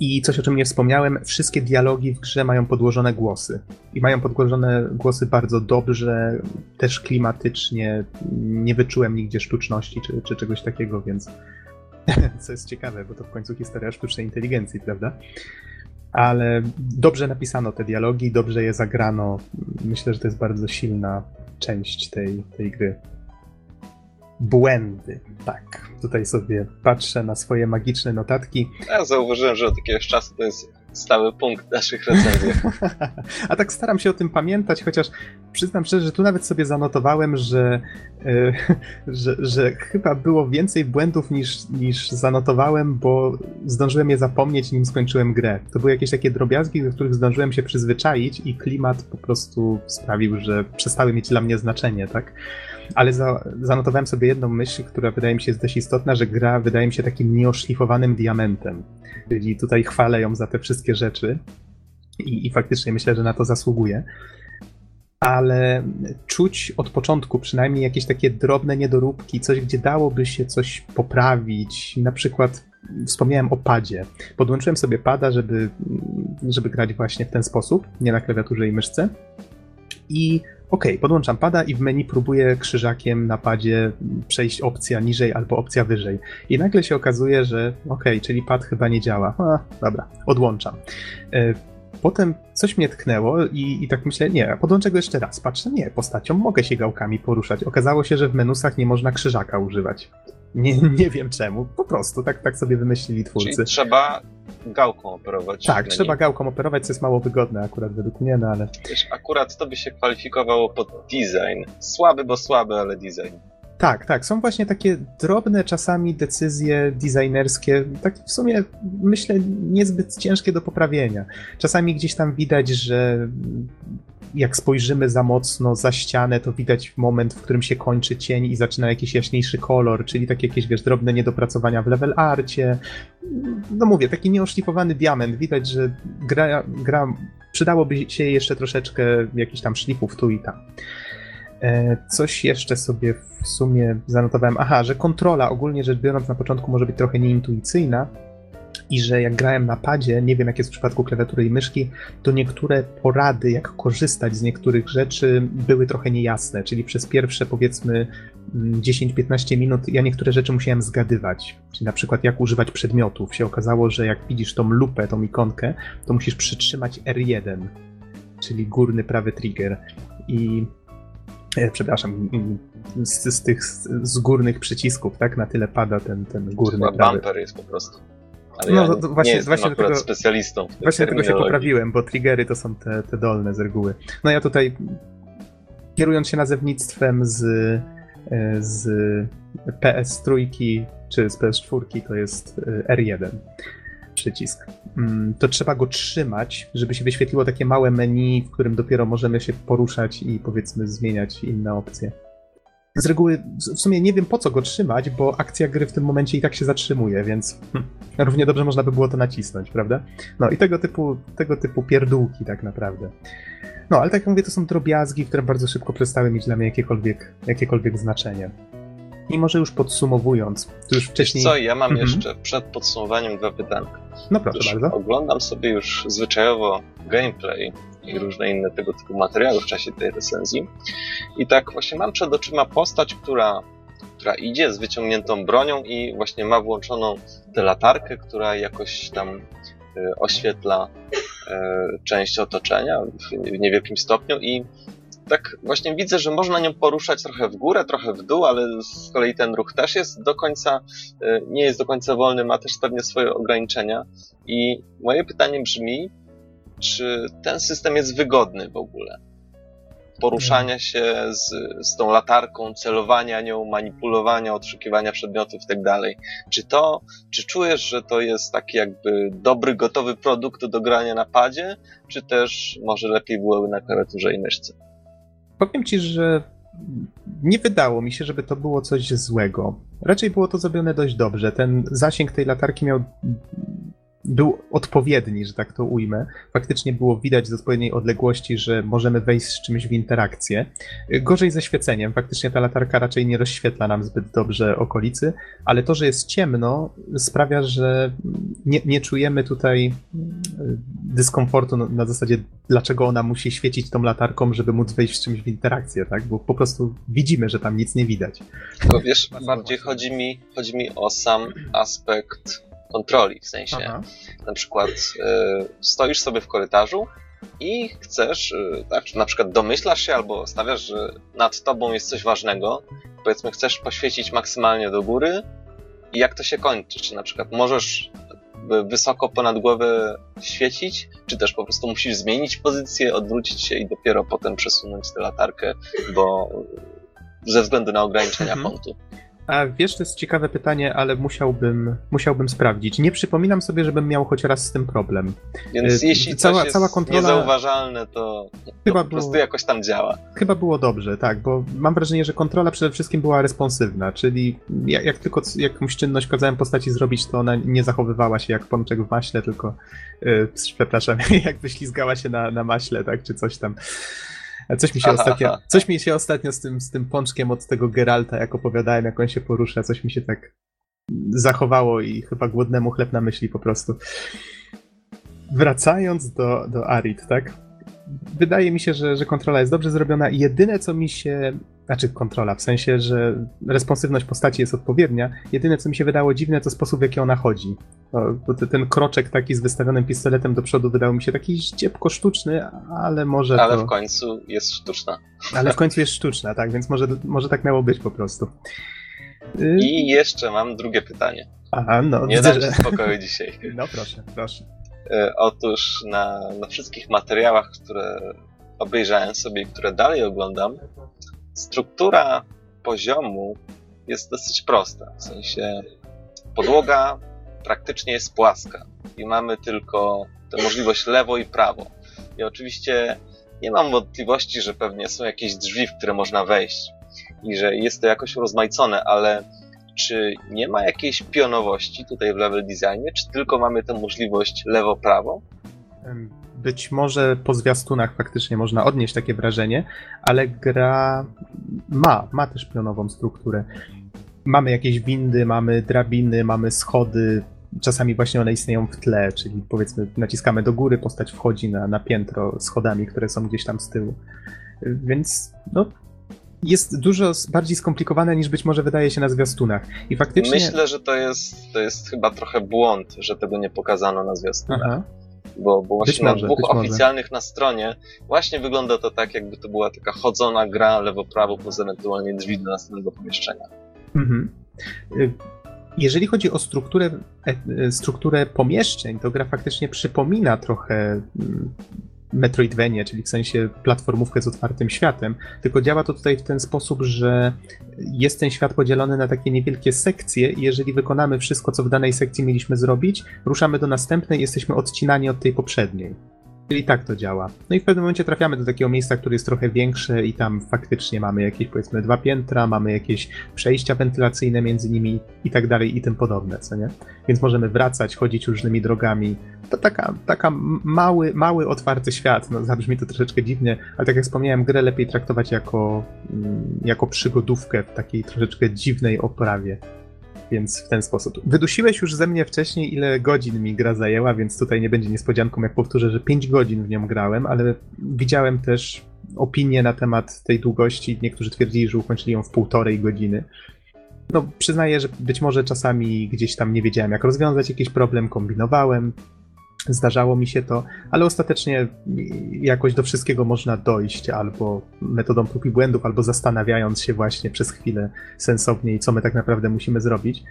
I coś, o czym nie wspomniałem, wszystkie dialogi w grze mają podłożone głosy. I mają podłożone głosy bardzo dobrze, też klimatycznie. Nie wyczułem nigdzie sztuczności czy, czy czegoś takiego, więc co jest ciekawe, bo to w końcu historia sztucznej inteligencji, prawda? Ale dobrze napisano te dialogi, dobrze je zagrano. Myślę, że to jest bardzo silna część tej, tej gry błędy. Tak, tutaj sobie patrzę na swoje magiczne notatki. Ja zauważyłem, że od jakiegoś czasu to jest stały punkt naszych recenzji. A tak staram się o tym pamiętać, chociaż przyznam szczerze, że tu nawet sobie zanotowałem, że, yy, że, że chyba było więcej błędów niż, niż zanotowałem, bo zdążyłem je zapomnieć, nim skończyłem grę. To były jakieś takie drobiazgi, do których zdążyłem się przyzwyczaić i klimat po prostu sprawił, że przestały mieć dla mnie znaczenie, tak? Ale za, zanotowałem sobie jedną myśl, która wydaje mi się jest dość istotna, że gra wydaje mi się takim nieoszlifowanym diamentem. Czyli tutaj chwalę ją za te wszystkie rzeczy i, i faktycznie myślę, że na to zasługuje. Ale czuć od początku przynajmniej jakieś takie drobne niedoróbki, coś, gdzie dałoby się coś poprawić. Na przykład wspomniałem o padzie. Podłączyłem sobie pada, żeby, żeby grać właśnie w ten sposób, nie na klawiaturze i myszce. I OK, podłączam pada i w menu próbuję krzyżakiem na padzie przejść opcja niżej albo opcja wyżej. I nagle się okazuje, że OK, czyli pad chyba nie działa. A, dobra, odłączam. E, potem coś mnie tknęło i, i tak myślę, nie, podłączę go jeszcze raz. Patrzę, nie, postacią mogę się gałkami poruszać. Okazało się, że w menusach nie można krzyżaka używać. Nie, nie wiem czemu, po prostu tak, tak sobie wymyślili twórcy. Czyli trzeba gałką operować. Tak, trzeba gałką operować, co jest mało wygodne akurat według mnie, no ale... Wiesz, akurat to by się kwalifikowało pod design. Słaby, bo słaby, ale design. Tak, tak. Są właśnie takie drobne czasami decyzje designerskie, tak w sumie myślę niezbyt ciężkie do poprawienia. Czasami gdzieś tam widać, że jak spojrzymy za mocno za ścianę, to widać moment, w którym się kończy cień i zaczyna jakiś jaśniejszy kolor, czyli takie jakieś, wiesz, drobne niedopracowania w level arcie. No mówię, taki nieoszlifowany diament. Widać, że gra, gra przydałoby się jeszcze troszeczkę jakichś tam szlifów tu i tam. E, coś jeszcze sobie w sumie zanotowałem. Aha, że kontrola ogólnie rzecz biorąc na początku może być trochę nieintuicyjna, i że jak grałem na padzie, nie wiem jak jest w przypadku klawiatury i myszki, to niektóre porady, jak korzystać z niektórych rzeczy, były trochę niejasne. Czyli przez pierwsze powiedzmy 10-15 mm, minut ja niektóre rzeczy musiałem zgadywać. Czyli na przykład jak używać przedmiotów. Się okazało, że jak widzisz tą lupę, tą ikonkę, to musisz przytrzymać R1, czyli górny prawy trigger. I e, przepraszam, z, z, tych z górnych przycisków, tak? Na tyle pada ten, ten górny Chyba prawy. bumper jest po prostu. Ale no, ja nie, właśnie, nie właśnie tego, specjalistą. Właśnie tego się poprawiłem, bo triggery to są te, te dolne z reguły. No ja tutaj, kierując się nazewnictwem z, e, z PS trójki czy z PS4, to jest e, R1 przycisk. Mm, to trzeba go trzymać, żeby się wyświetliło takie małe menu, w którym dopiero możemy się poruszać i powiedzmy zmieniać inne opcje z reguły w sumie nie wiem po co go trzymać, bo akcja gry w tym momencie i tak się zatrzymuje, więc hm, równie dobrze można by było to nacisnąć, prawda? No i tego typu, tego typu pierdółki tak naprawdę. No, ale tak jak mówię, to są drobiazgi, które bardzo szybko przestały mieć dla mnie jakiekolwiek, jakiekolwiek znaczenie. I może już podsumowując, to już wcześniej... Wiesz co, ja mam mhm. jeszcze przed podsumowaniem dwa pytanka. No proszę bardzo. Oglądam sobie już zwyczajowo gameplay i różne inne tego typu materiały w czasie tej recenzji. I tak właśnie mam przed oczyma postać, która, która idzie z wyciągniętą bronią i właśnie ma włączoną tę latarkę, która jakoś tam y, oświetla y, część otoczenia w niewielkim stopniu i tak właśnie widzę, że można nią poruszać trochę w górę, trochę w dół, ale z kolei ten ruch też jest do końca, y, nie jest do końca wolny, ma też pewnie swoje ograniczenia. I moje pytanie brzmi, czy ten system jest wygodny w ogóle? Poruszania się z, z tą latarką, celowania nią, manipulowania, odszukiwania przedmiotów i tak dalej. Czy to, czy czujesz, że to jest taki jakby dobry, gotowy produkt do grania na padzie, czy też może lepiej byłoby na klawiaturze i myszce? Powiem ci, że nie wydało mi się, żeby to było coś złego. Raczej było to zrobione dość dobrze. Ten zasięg tej latarki miał był odpowiedni, że tak to ujmę. Faktycznie było widać z odpowiedniej odległości, że możemy wejść z czymś w interakcję. Gorzej ze świeceniem. Faktycznie ta latarka raczej nie rozświetla nam zbyt dobrze okolicy, ale to, że jest ciemno, sprawia, że nie, nie czujemy tutaj mm, dyskomfortu na zasadzie, dlaczego ona musi świecić tą latarką, żeby móc wejść z czymś w interakcję, tak? Bo po prostu widzimy, że tam nic nie widać. Tylko wiesz, bardziej chodzi mi, chodzi mi o sam aspekt kontroli, w sensie Aha. na przykład y, stoisz sobie w korytarzu i chcesz, y, tak, na przykład domyślasz się albo stawiasz, że nad tobą jest coś ważnego, powiedzmy chcesz poświecić maksymalnie do góry i jak to się kończy, czy na przykład możesz wysoko ponad głowę świecić, czy też po prostu musisz zmienić pozycję, odwrócić się i dopiero potem przesunąć tę latarkę, bo ze względu na ograniczenia mhm. kątu. A wiesz, to jest ciekawe pytanie, ale musiałbym, musiałbym sprawdzić. Nie przypominam sobie, żebym miał choć raz z tym problem. Więc y, jeśli cała, coś cała kontrola... niezauważalne, to, chyba to po prostu było, jakoś tam działa. Chyba było dobrze, tak, bo mam wrażenie, że kontrola przede wszystkim była responsywna, czyli jak, jak tylko jakąś czynność kazałem postaci zrobić, to ona nie zachowywała się jak pączek w maśle, tylko, yy, przepraszam, jakby ślizgała się na, na maśle, tak, czy coś tam. Coś mi się ostatnio, coś mi się ostatnio z tym, z tym pączkiem od tego Geralta, jak opowiadałem, jak on się porusza, coś mi się tak zachowało i chyba głodnemu chleb na myśli po prostu. Wracając do, do Arid, tak? wydaje mi się, że, że kontrola jest dobrze zrobiona. Jedyne, co mi się. Znaczy, kontrola, w sensie, że responsywność postaci jest odpowiednia. Jedyne, co mi się wydało dziwne, to sposób, w jaki ona chodzi. Ten kroczek taki z wystawionym pistoletem do przodu wydał mi się taki ściepko sztuczny, ale może. Ale to... w końcu jest sztuczna. Ale w końcu jest sztuczna, tak, więc może, może tak miało być po prostu. I jeszcze mam drugie pytanie. Aha, no. Nie dam ci spokoju dzisiaj. No proszę, proszę. E, otóż na, na wszystkich materiałach, które obejrzałem sobie i które dalej oglądam, struktura poziomu jest dosyć prosta. W sensie podłoga praktycznie jest płaska i mamy tylko tę możliwość lewo i prawo. I oczywiście nie mam wątpliwości, że pewnie są jakieś drzwi, w które można wejść i że jest to jakoś urozmaicone, ale czy nie ma jakiejś pionowości tutaj w level designie, czy tylko mamy tę możliwość lewo-prawo? Być może po zwiastunach faktycznie można odnieść takie wrażenie, ale gra ma, ma też pionową strukturę. Mamy jakieś windy, mamy drabiny, mamy schody, czasami właśnie one istnieją w tle, czyli powiedzmy naciskamy do góry, postać wchodzi na, na piętro schodami, które są gdzieś tam z tyłu. Więc no, jest dużo bardziej skomplikowane niż być może wydaje się na zwiastunach. I faktycznie... Myślę, że to jest, to jest chyba trochę błąd, że tego nie pokazano na zwiastunach. Aha. Bo, bo właśnie może, na dwóch oficjalnych na stronie właśnie wygląda to tak, jakby to była taka chodzona gra lewo-prawo, poza ewentualnie drzwi do następnego pomieszczenia. Mhm. Y, jeżeli chodzi o strukturę, e, strukturę pomieszczeń, to gra faktycznie przypomina trochę mm, Metroidvania, czyli w sensie platformówkę z otwartym światem, tylko działa to tutaj w ten sposób, że jest ten świat podzielony na takie niewielkie sekcje i jeżeli wykonamy wszystko, co w danej sekcji mieliśmy zrobić, ruszamy do następnej jesteśmy odcinani od tej poprzedniej. Czyli tak to działa. No i w pewnym momencie trafiamy do takiego miejsca, które jest trochę większe i tam faktycznie mamy jakieś powiedzmy dwa piętra, mamy jakieś przejścia wentylacyjne między nimi i tak dalej i tym podobne, co nie? Więc możemy wracać, chodzić różnymi drogami. To taka, taka mały, mały, otwarty świat. No zabrzmi to troszeczkę dziwnie, ale tak jak wspomniałem, grę lepiej traktować jako, mm, jako przygodówkę w takiej troszeczkę dziwnej oprawie więc w ten sposób. Wydusiłeś już ze mnie wcześniej, ile godzin mi gra zajęła, więc tutaj nie będzie niespodzianką, jak powtórzę, że 5 godzin w nią grałem, ale widziałem też opinie na temat tej długości. Niektórzy twierdzili, że ukończyli ją w półtorej godziny. No, przyznaję, że być może czasami gdzieś tam nie wiedziałem, jak rozwiązać jakiś problem, kombinowałem, Zdarzało mi się to, ale ostatecznie jakoś do wszystkiego można dojść albo metodą prób i błędów, albo zastanawiając się właśnie przez chwilę sensowniej, co my tak naprawdę musimy zrobić.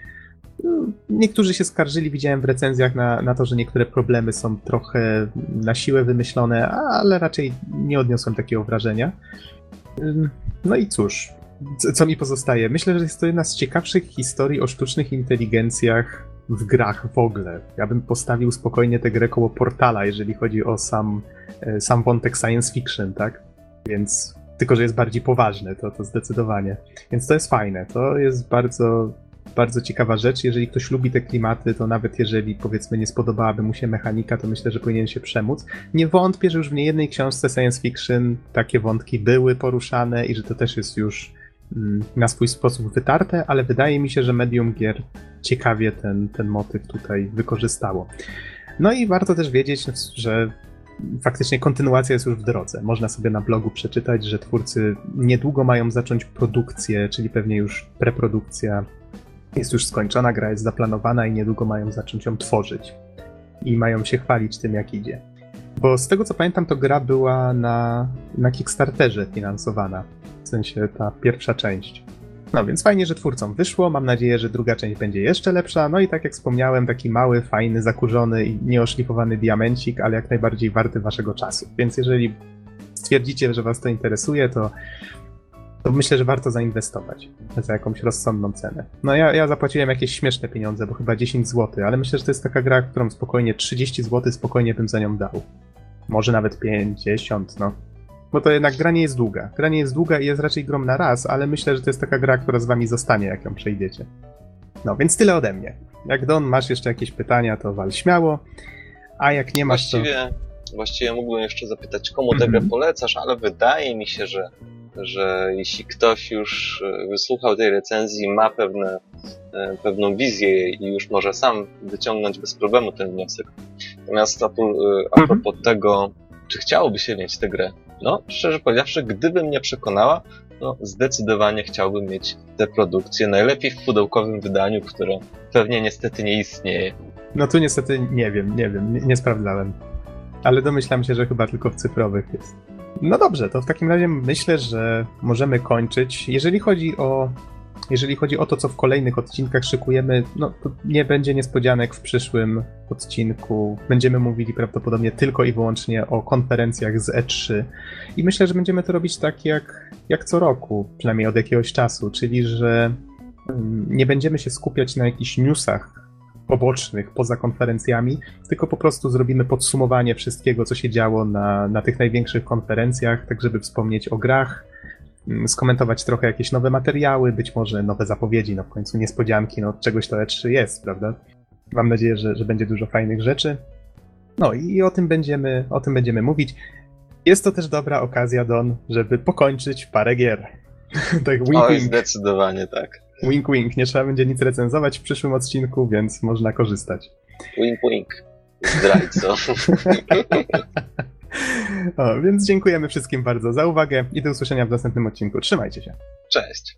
Niektórzy się skarżyli, widziałem w recenzjach na, na to, że niektóre problemy są trochę na siłę wymyślone, ale raczej nie odniosłem takiego wrażenia. No i cóż, co mi pozostaje? Myślę, że jest to jedna z ciekawszych historii o sztucznych inteligencjach w grach w ogóle. Ja bym postawił spokojnie tę grę koło Portala, jeżeli chodzi o sam, e, sam wątek science fiction, tak? Więc tylko, że jest bardziej poważny, to, to zdecydowanie. Więc to jest fajne. To jest bardzo, bardzo ciekawa rzecz. Jeżeli ktoś lubi te klimaty, to nawet jeżeli powiedzmy nie spodobałaby mu się mechanika, to myślę, że powinien się przemóc. Nie wątpię, że już w niejednej książce science fiction takie wątki były poruszane i że to też jest już na swój sposób wytarte, ale wydaje mi się, że medium gier ciekawie ten, ten motyw tutaj wykorzystało. No i warto też wiedzieć, że faktycznie kontynuacja jest już w drodze. Można sobie na blogu przeczytać, że twórcy niedługo mają zacząć produkcję, czyli pewnie już preprodukcja jest już skończona, gra jest zaplanowana i niedługo mają zacząć ją tworzyć. I mają się chwalić tym, jak idzie. Bo z tego co pamiętam, to gra była na, na Kickstarterze finansowana. W sensie ta pierwsza część. No więc fajnie, że twórcom wyszło. Mam nadzieję, że druga część będzie jeszcze lepsza. No i tak jak wspomniałem, taki mały, fajny, zakurzony i nieoszlifowany diamencik, ale jak najbardziej warty waszego czasu. Więc jeżeli stwierdzicie, że was to interesuje, to, to myślę, że warto zainwestować za jakąś rozsądną cenę. No ja, ja zapłaciłem jakieś śmieszne pieniądze, bo chyba 10 zł, ale myślę, że to jest taka gra, którą spokojnie 30 zł spokojnie bym za nią dał. Może nawet 50, no. Bo to jednak gra nie jest długa. Gra nie jest długa i jest raczej grom na raz, ale myślę, że to jest taka gra, która z wami zostanie, jak ją przejdziecie. No, więc tyle ode mnie. Jak Don, masz jeszcze jakieś pytania, to wal śmiało. A jak nie masz, właściwie, to... Właściwie mógłbym jeszcze zapytać, komu tę grę mhm. polecasz, ale wydaje mi się, że, że jeśli ktoś już e, wysłuchał tej recenzji, ma pewne, e, pewną wizję i już może sam wyciągnąć bez problemu ten wniosek. Natomiast a, a propos mhm. tego, czy chciałoby się mieć tę grę, no, szczerze powiedziawszy, gdyby mnie przekonała, no zdecydowanie chciałbym mieć tę produkcję, najlepiej w pudełkowym wydaniu, które pewnie niestety nie istnieje. No tu niestety nie wiem, nie wiem, nie, nie sprawdzałem. Ale domyślam się, że chyba tylko w cyfrowych jest. No dobrze, to w takim razie myślę, że możemy kończyć. Jeżeli chodzi o jeżeli chodzi o to, co w kolejnych odcinkach szykujemy, no nie będzie niespodzianek w przyszłym odcinku. Będziemy mówili prawdopodobnie tylko i wyłącznie o konferencjach z E3. I myślę, że będziemy to robić tak jak, jak co roku, przynajmniej od jakiegoś czasu, czyli że mm, nie będziemy się skupiać na jakichś newsach pobocznych poza konferencjami, tylko po prostu zrobimy podsumowanie wszystkiego, co się działo na, na tych największych konferencjach, tak żeby wspomnieć o grach, Mm, skomentować trochę jakieś nowe materiały, być może nowe zapowiedzi, no w końcu niespodzianki, no czegoś to E3 jest, prawda? Mam nadzieję, że, że będzie dużo fajnych rzeczy. No i o tym będziemy, o tym będziemy mówić. Jest to też dobra okazja, Don, żeby pokończyć parę gier. tak, wink, Oj, zdecydowanie tak. Wink wink, nie trzeba będzie nic recenzować w przyszłym odcinku, więc można korzystać. Wink wink. Zdrajco. o, więc dziękujemy wszystkim bardzo za uwagę i do usłyszenia w następnym odcinku. Trzymajcie się. Cześć.